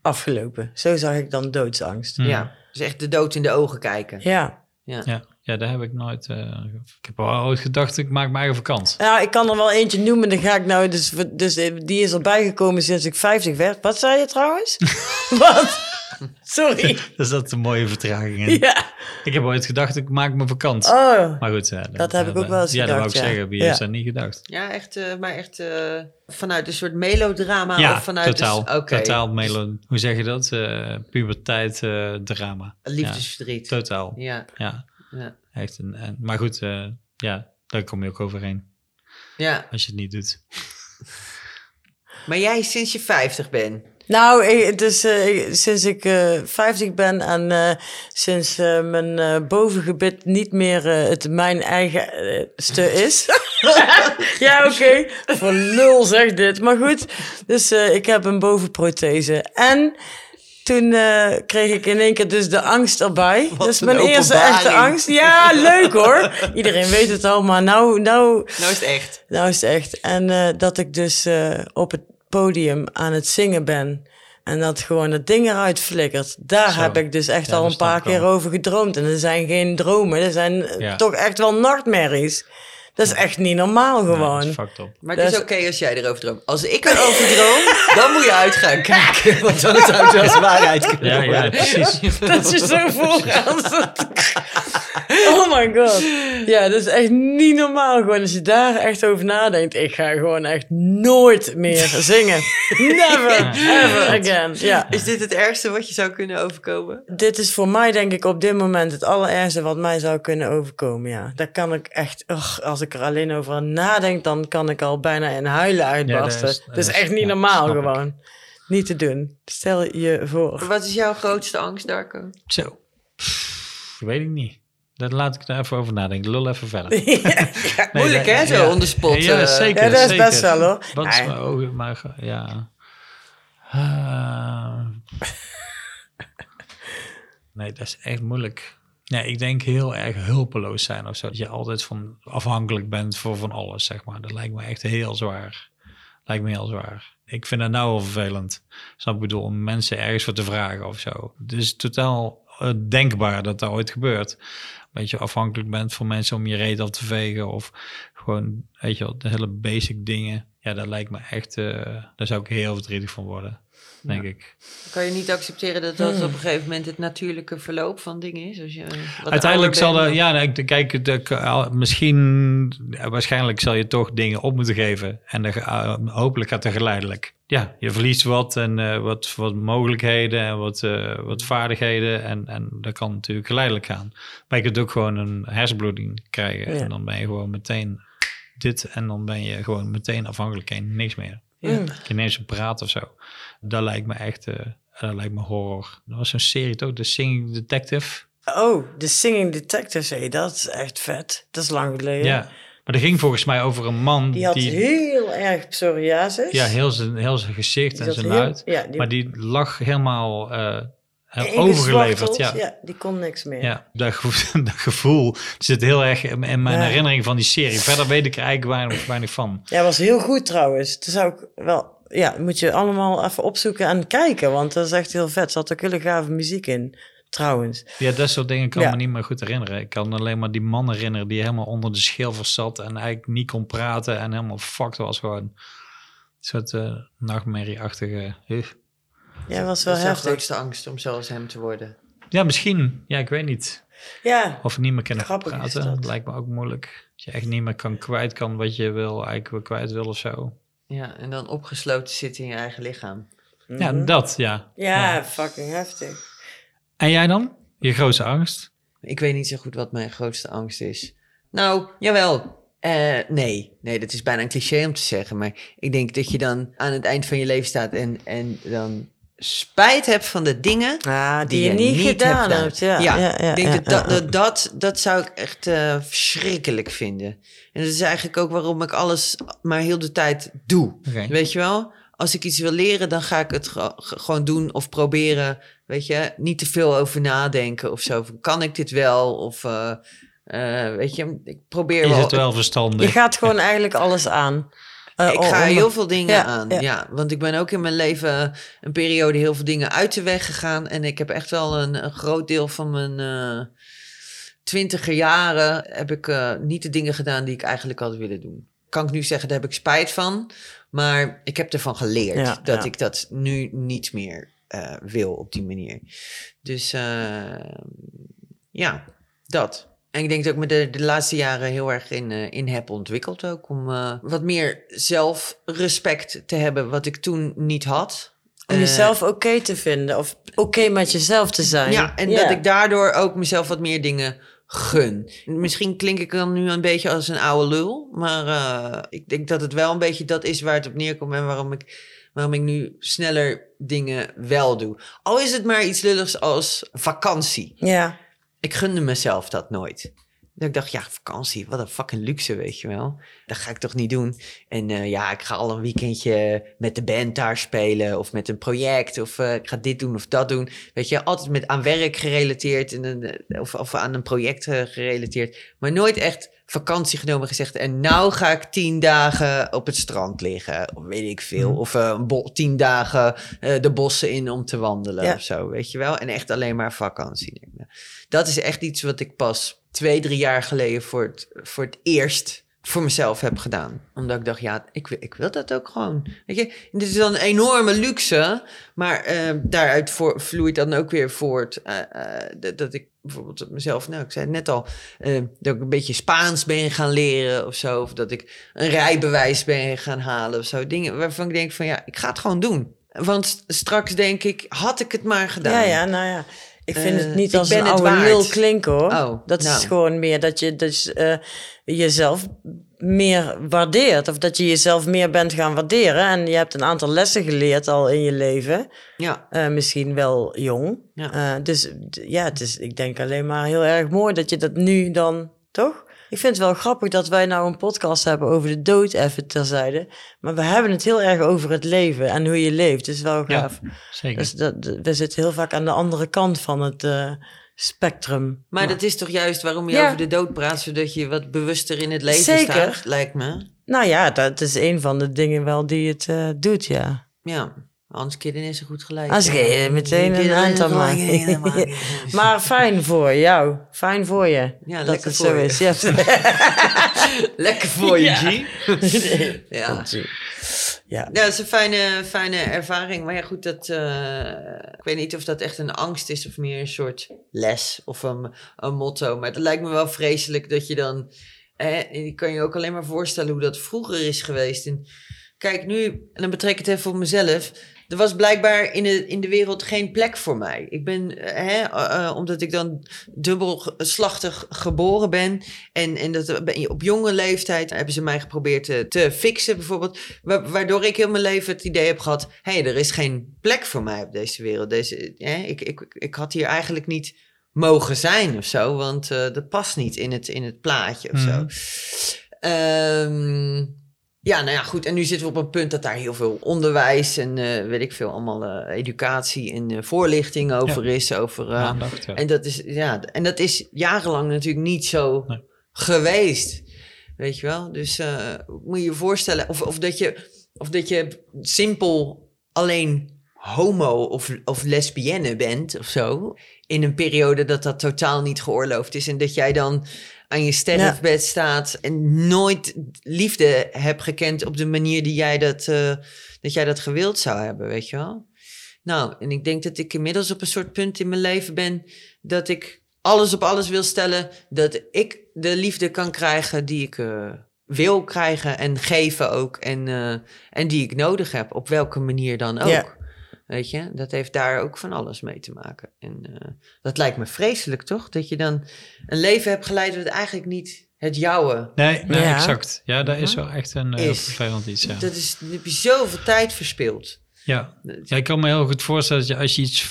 afgelopen. Zo zag ik dan doodsangst. Ja, dus echt de dood in de ogen kijken. Ja. Ja. Ja, ja, daar heb ik nooit... eh, ik heb al ooit gedacht, ik maak mijn eigen vakant. Nou, ik kan er wel eentje noemen, dan ga ik nou, dus, dus die is erbij gekomen sinds ik 50 werd. Wat zei je trouwens? Wat? Sorry. Dus dat is een mooie vertraging. in. Ja. Ik heb ooit gedacht, ik maak mijn vakant. Oh. Maar goed, ja, Dat heb ik ook wel eens Ja, dat wou ik gedacht, ja. zeggen. Wie Ja. heeft dat niet gedacht? Ja, echt, eh, maar echt eh, vanuit een soort melodrama ja, of vanuit... totaal. Dus, Oké, Totaal melo... Hoe zeg je dat? Eh puberteit eh, drama. liefdesverdriet. Ja, totaal. Ja, Ja, ja, echt. Een, en, maar goed, eh, ja, daar kom je ook overheen. ja. Als je het niet doet. Maar jij sinds je 50 bent. Nou, ik, dus eh, sinds ik eh 50 ben en eh, sinds eh, mijn eh, bovengebit niet meer eh, het mijn eigen eh, ste is. ja, oké. Voor lul zeg dit. Maar goed, dus eh, ik heb een bovenprothese. En toen eh, kreeg ik in één keer dus de angst erbij. Wat dus een mijn eerste echte angst. Ja, leuk hoor. Iedereen weet het al, maar nou, nou, Nou is het echt. nou is het echt. En eh, dat ik dus eh, op het podium aan het zingen ben. En dat gewoon het ding eruit flikkert. Daar Zo. heb ik dus echt Ja, al dat een paar keer over gedroomd. En er zijn geen dromen, er zijn Ja. toch echt wel nachtmerries. Dat is echt niet normaal gewoon. is fucked up. Maar het is Dat oké als jij erover droomt. Als ik erover droom, dan moet je uit gaan kijken. Want dan zou het wel eens waarheid kunnen Ja, ja, precies. Dat je zo voorgaat. Oh my god. Ja, dat is echt niet normaal gewoon. Als je daar echt over nadenkt. Ik ga gewoon echt nooit meer zingen. Never, ever again. Ja. Is dit het ergste wat je zou kunnen overkomen? Dit is voor mij denk ik op dit moment het allerergste wat mij zou kunnen overkomen. Ja, daar kan ik echt, ugh, als ik er alleen over nadenk, dan kan ik al bijna in huilen uitbarsten. dat is- dat, is, dat is- echt niet ja, normaal ik. gewoon. Niet te doen. Stel je voor. Wat is jouw grootste angst, Darko? Zo. Pff, weet ik niet. Dat laat ik er even over nadenken. Lul even verder. Nee, Moeilijk, hè, zo ja. on the spot, Ja, eh. zeker. Ja, dat is zeker. best wel, hoor. Wat is mijn ogen, maar ja. Ah. nee, dat is echt moeilijk. Nee, ik denk heel erg hulpeloos zijn of zo. Dat je altijd van afhankelijk bent voor van alles, zeg maar. Dat lijkt me echt heel zwaar. Lijkt me heel zwaar. Ik vind dat nou wel vervelend. Snap ik bedoel, om mensen ergens voor te vragen of zo. Is totaal eh, denkbaar dat dat ooit gebeurt. Dat je afhankelijk bent van mensen om je reet af te vegen. Of gewoon, weet je wel, de hele basic dingen. Ja, dat lijkt me echt, eh daar zou ik heel verdrietig van worden. Denk ik. Kan je niet accepteren dat dat op een gegeven moment het natuurlijke verloop van dingen is? Als je wat Uiteindelijk zal er, ja, nee, ik- kijk, de, misschien, waarschijnlijk zal je toch dingen op moeten geven. En dan, ga- uh, hopelijk gaat het geleidelijk. Ja, je verliest wat en eh, wat, wat mogelijkheden en wat, eh, wat vaardigheden. En, en dat kan natuurlijk geleidelijk gaan. Maar je kunt ook gewoon een hersenbloeding krijgen. Ja. En dan ben je gewoon meteen dit. En dan ben je gewoon meteen afhankelijk en niks meer. Ja. Mm. Ineens op praten of zo. Dat lijkt me echt, eh, dat lijkt me horror. Er was zo'n serie toch, The Singing Detective. Oh, de Singing Detective, hé, dat is echt vet. Dat is lang geleden. Ja, maar dat ging volgens mij over een man Die had die heel erg psoriasis. ja, heel zijn, heel zijn gezicht Die en zijn heel- huid. Ja, die, Maar die lag helemaal eh. Overgeleverd. Ja. ja, die kon niks meer. Ja, dat, gevoel, dat gevoel zit heel erg in, mijn Ja. herinnering van die serie. Verder weet ik er eigenlijk weinig, weinig van. Ja, was heel goed trouwens. Dat zou ik wel... Ja, moet je allemaal even opzoeken en kijken. Want dat is echt heel vet. Er zat ook hele gave muziek in, trouwens. Ja, dat soort dingen kan Ja. me niet meer goed herinneren. Ik kan alleen maar die man herinneren die helemaal onder de schilfers zat en eigenlijk niet kon praten en helemaal fucked was gewoon. Een soort eh nachtmerrieachtige... Ja, was Dat wel is jouw heftig. grootste angst om zoals hem te worden. Ja, misschien. Ja, ik weet niet. Ja, Of niet meer kunnen Grappig praten. dat. Dat lijkt me ook moeilijk. Dat je echt niet meer kan kwijt kan wat je wil, eigenlijk wel kwijt wil of zo. Ja, en dan opgesloten zitten in je eigen lichaam. Ja, dat, ja. Mhm. ja, fucking heftig. En jij dan? Je grootste angst? Ik weet niet zo goed wat mijn grootste angst is. Nou, jawel. Eh, nee, nee, dat is bijna een cliché om te zeggen. Maar ik denk dat je dan aan het eind van je leven staat en, en dan spijt hebt van de dingen Ah, die, je niet gedaan hebt. Ja, ja, ja, ik denk ja, dat, dat, ja. dat, dat, dat zou ik echt eh, verschrikkelijk vinden. En dat is eigenlijk ook waarom ik alles maar heel de tijd doe. Weet je wel? Als ik iets wil leren, dan ga ik het ge- ge- gewoon doen of proberen. Weet je, niet te veel over nadenken of zo. Van, Kan ik dit wel? Of uh, uh, weet je, ik probeer Is wel. het wel verstandig? Je gaat gewoon eigenlijk alles aan. Uh, ik ga heel veel dingen Ja, aan. ja. Ja. want ik ben ook in mijn leven een periode heel veel dingen uit de weg gegaan. En ik heb echt wel een, een groot deel van mijn uh, twintiger jaren heb ik uh, niet de dingen gedaan die ik eigenlijk had willen doen. Kan ik nu zeggen, daar heb ik spijt van. Maar ik heb ervan geleerd Ja, dat ik dat nu niet meer wil op die manier. Dus ja, dat. En ik denk dat ik me de, de laatste jaren heel erg in, uh, in heb ontwikkeld ook. Om uh, wat meer zelfrespect te hebben, wat ik toen niet had. Om jezelf oké okay te vinden of oké okay met jezelf te zijn. Ja, en dat ik daardoor ook mezelf wat meer dingen gun. Misschien klink ik dan nu een beetje als een oude lul, maar uh, ik denk dat het wel een beetje dat is waar het op neerkomt en waarom ik, waarom ik nu sneller dingen wel doe. Al is het maar iets lulligs als vakantie. Ja. Ik gunde mezelf dat nooit. Dat ik dacht, ja, vakantie, wat een fucking luxe, weet je wel. Dat ga ik toch niet doen. En eh, ja, ik ga al een weekendje met de band daar spelen. Of met een project. Of eh, ik ga dit doen of dat doen. Weet je, altijd met aan werk gerelateerd. En, eh, of, of aan een project gerelateerd. Maar nooit echt vakantie genomen en gezegd. En nou ga ik tien dagen op het strand liggen. Of weet ik veel. Mhm. Of eh, tien dagen eh, de bossen in om te wandelen Ja. of zo. Weet je wel. En echt alleen maar vakantie. Dat is echt iets wat ik pas twee, drie jaar geleden voor het, voor het eerst voor mezelf heb gedaan. Omdat ik dacht, ja, ik, wil- ik wil dat ook gewoon. Weet je, dit is dan een enorme luxe, maar eh, daaruit voor, vloeit dan ook weer voort eh, eh, dat, ik bijvoorbeeld mezelf, nou, ik zei net al, dat ik een beetje Spaans ben gaan leren of zo, of dat ik een rijbewijs ben gaan halen of zo. Dingen waarvan ik denk van, ja, ik ga het gewoon doen. Want straks denk ik, had ik het maar gedaan. Ja, ja, nou ja. Ik vind Eh, het niet ik als een oude lul klinken hoor. Oh, dat nou. is gewoon meer dat je dus, eh, jezelf meer waardeert. Of dat je jezelf meer bent gaan waarderen. En je hebt een aantal lessen geleerd al in je leven. Ja, Eh, misschien wel jong. Ja. Eh, dus ja, het is, ik denk alleen maar heel erg mooi dat je dat nu dan, toch? Ik vind het wel grappig dat wij nou een podcast hebben over de dood, even terzijde. Maar we hebben het heel erg over het leven en hoe je leeft. Dus wel Ja, gaaf. zeker. Dus dat, dat- we zitten heel vaak aan de andere kant van het eh, spectrum. maar dat is toch juist waarom je Ja. over de dood praat, zodat je wat bewuster in het leven Zeker. staat, lijkt me. Nou ja, dat is een van de dingen wel die het eh, doet, ja. Ja, Hans Kidden is er goed gelijk. Als ik eh, meteen een eind aan maak. Maar fijn voor jou. Fijn voor je. Ja, dat lekker het voor zo je. is. Ja. Lekker voor je, Ja. G. ja. ja. Ja, dat is een fijne, fijne ervaring. Maar ja, goed, dat, eh, ik weet niet of dat echt een angst is of meer een soort les of een, een motto. Maar het lijkt me wel vreselijk dat je dan... Eh, ik kan je ook alleen maar voorstellen hoe dat vroeger is geweest. En kijk, nu, en dan betrek ik het even op mezelf. Er was blijkbaar in de, in de wereld geen plek voor mij. Ik ben, eh, hè, eh, eh, omdat ik dan dubbelslachtig geboren ben. En, en dat ben je op jonge leeftijd hebben ze mij geprobeerd te, te fixen, bijvoorbeeld. Wa- waardoor ik heel mijn leven het idee heb gehad: hé, hey, er is geen plek voor mij op deze wereld. Deze, hè, ik, ik, ik had hier eigenlijk niet mogen zijn of zo, want eh, dat past niet in het, in het plaatje of zo. Mhm. Ja, nou ja, goed. En nu zitten we op een punt dat daar heel veel onderwijs en eh, weet ik veel, allemaal eh, educatie en eh, voorlichting over is. Over, Aandacht, ja. en, dat is, ja, en dat is jarenlang natuurlijk niet zo Nee. geweest. Weet je wel? Dus moet je je voorstellen, of, of, dat je, of dat je simpel alleen homo of, of lesbienne bent of zo. In een periode dat dat totaal niet geoorloofd is. En dat jij dan aan je sterfbed staat en nooit liefde hebt gekend op de manier die jij dat, eh, dat jij dat gewild zou hebben, weet je wel? Nou, en ik denk dat ik inmiddels op een soort punt in mijn leven ben dat ik alles op alles wil stellen. Dat ik de liefde kan krijgen die ik eh, wil krijgen en geven ook. En, eh, en die ik nodig heb, op welke manier dan ook. Ja. Weet je, dat heeft daar ook van alles mee te maken. En eh, dat lijkt me vreselijk, toch? Dat je dan een leven hebt geleid dat eigenlijk niet het jouwe Nee, nee Ja. exact. Ja, dat is wel echt een heel Is. vervelend iets. Ja. Dat is, dan heb je zoveel tijd verspild. Ja. ja, ik kan me heel goed voorstellen dat je als je iets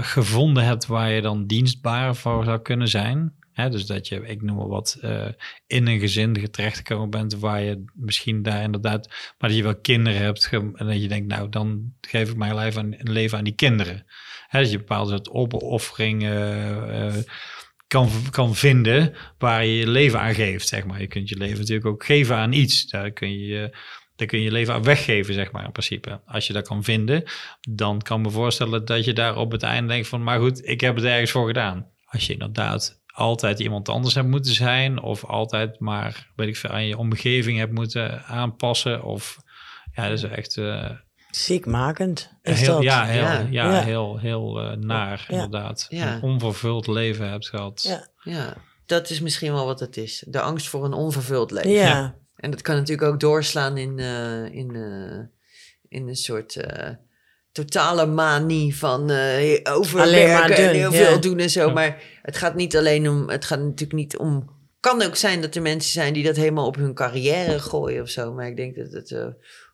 gevonden hebt waar je dan dienstbaar voor zou kunnen zijn. Dus dat je, ik noem maar wat, eh, in een gezin terechtgekomen bent waar je misschien daar inderdaad, maar dat je wel kinderen hebt en dat je denkt, nou dan geef ik mijn leven aan, een leven aan die kinderen. Dat je bepaalde soort opoffering eh, kan, kan vinden waar je je leven aan geeft, zeg maar. Je kunt je leven natuurlijk ook geven aan iets. Daar kun je je daar kun je je leven aan weggeven, zeg maar, in principe. Als je dat kan vinden, dan kan ik me voorstellen dat je daar op het einde denkt van, maar goed, ik heb het ergens voor gedaan. Als je inderdaad altijd iemand anders hebt moeten zijn, of altijd maar, weet ik veel, aan je omgeving hebt moeten aanpassen, of ja, dat is echt uh, ziekmakend. Is heel, dat? ja, heel, ja. Ja. ja, heel, heel uh, naar, Ja. inderdaad. Ja. Een onvervuld leven hebt gehad. Ja. Ja, dat is misschien wel wat het is. De angst voor een onvervuld leven. Ja. Ja. En dat kan natuurlijk ook doorslaan in, eh, in, eh, in een soort eh, totale manie van eh overwerken en heel ja. veel doen en zo. Ja. Maar het gaat niet alleen om, het gaat natuurlijk niet om... kan ook zijn dat er mensen zijn die dat helemaal op hun carrière gooien of zo. Maar ik denk dat het eh,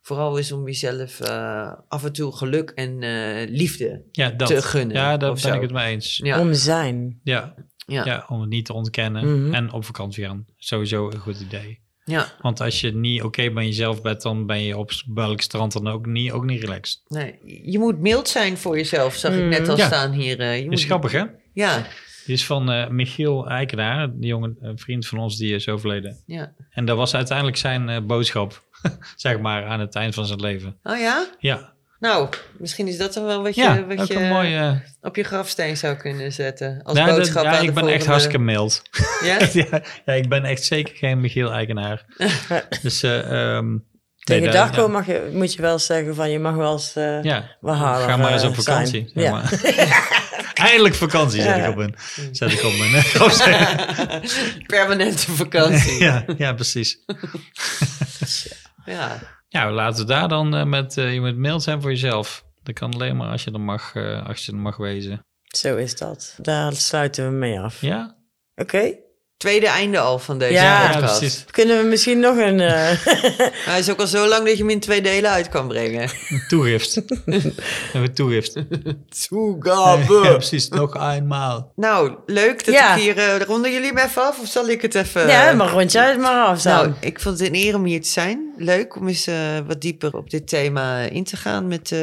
vooral is om jezelf eh, af en toe geluk en eh, liefde Ja, dat. te gunnen. Ja, daar ben zo. ik het mee eens. Ja. Om zijn. Ja, Ja. Ja, om het niet te ontkennen. Mhm. En op vakantie gaan. Sowieso een goed idee. Ja. Want als je niet oké bij jezelf bent, dan ben je op welk strand dan ook niet, ook niet relaxed. Nee, je moet mild zijn voor jezelf, zag ik net al Ja. staan hier. eh, je moet, is grappig, hè? Ja, Die is van eh, Michiel Eikenaar, die jongen, een vriend van ons, die is overleden. ja. En dat was uiteindelijk zijn eh, boodschap, zeg maar, aan het eind van zijn leven. Oh ja? Ja, Nou, misschien is dat dan wel wat je, ja wat je mooie... op je grafsteen zou kunnen zetten. Als Ja, dat- boodschap ja, aan de ik ben echt hartstikke mild. Ja? ja, ja, ik ben echt zeker geen Michiel Eikenaar. dus, eh ehm, Tegen nee, Darko mag je, moet je wel zeggen van je mag wel eens eh ja, wat harder, ga maar eens eh, op vakantie. zeg Ja. maar. Eindelijk vakantie, zet Ja. ik op mijn, zet ik op mijn grafsteen. Permanente vakantie. ja. ja, ja, precies. Ja. Ja, laten we daar dan eh, met, eh, je moet mild zijn voor jezelf. Dat kan alleen maar als je er mag, eh, als je er mag wezen. Zo is dat. Daar sluiten we mee af. Ja? Oké. Tweede einde al van deze Ja, podcast. precies. Kunnen we misschien nog een... eh, Hij is ook al zo lang dat je hem in twee delen uit kan brengen. Toegift. Even toegift. Toegabe. Ja, precies. Nog eenmaal. Nou, leuk dat Ja. ik hier... eh, ronden jullie hem even af of zal ik het even... ja, maar rond jij het maar af. Nou, ik vond het een eer om hier te zijn. Leuk om eens eh, wat dieper op dit thema in te gaan met, eh,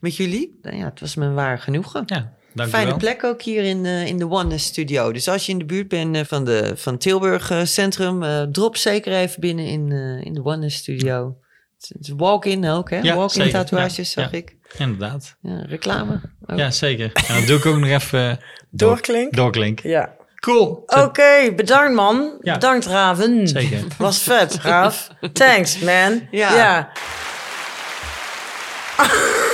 met jullie. Nou ja, het was me een waar genoegen. Ja, dank Fijne plek ook hier in, eh, in de One Studio. Dus als je in de buurt bent eh, van, de, van Tilburg eh, Centrum, eh, drop zeker even binnen in, eh, in de One Studio. Het is walk-in ook, hè? Ja, walk-in tatoeages, Ja, zag ja. ik. Inderdaad. Ja, reclame. ook. Ja, zeker. En dan doe ik ook nog even... door- Doorklink? Doorklink. Ja. Cool. Oké, bedankt man. Ja. Bedankt Raven. Zeker. Was vet, Raaf. Thanks, man. Ja. ja.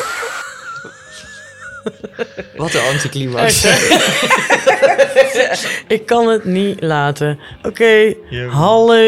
Wat een anticlimax. Ik kan het niet laten. Oké, Yo. Halle.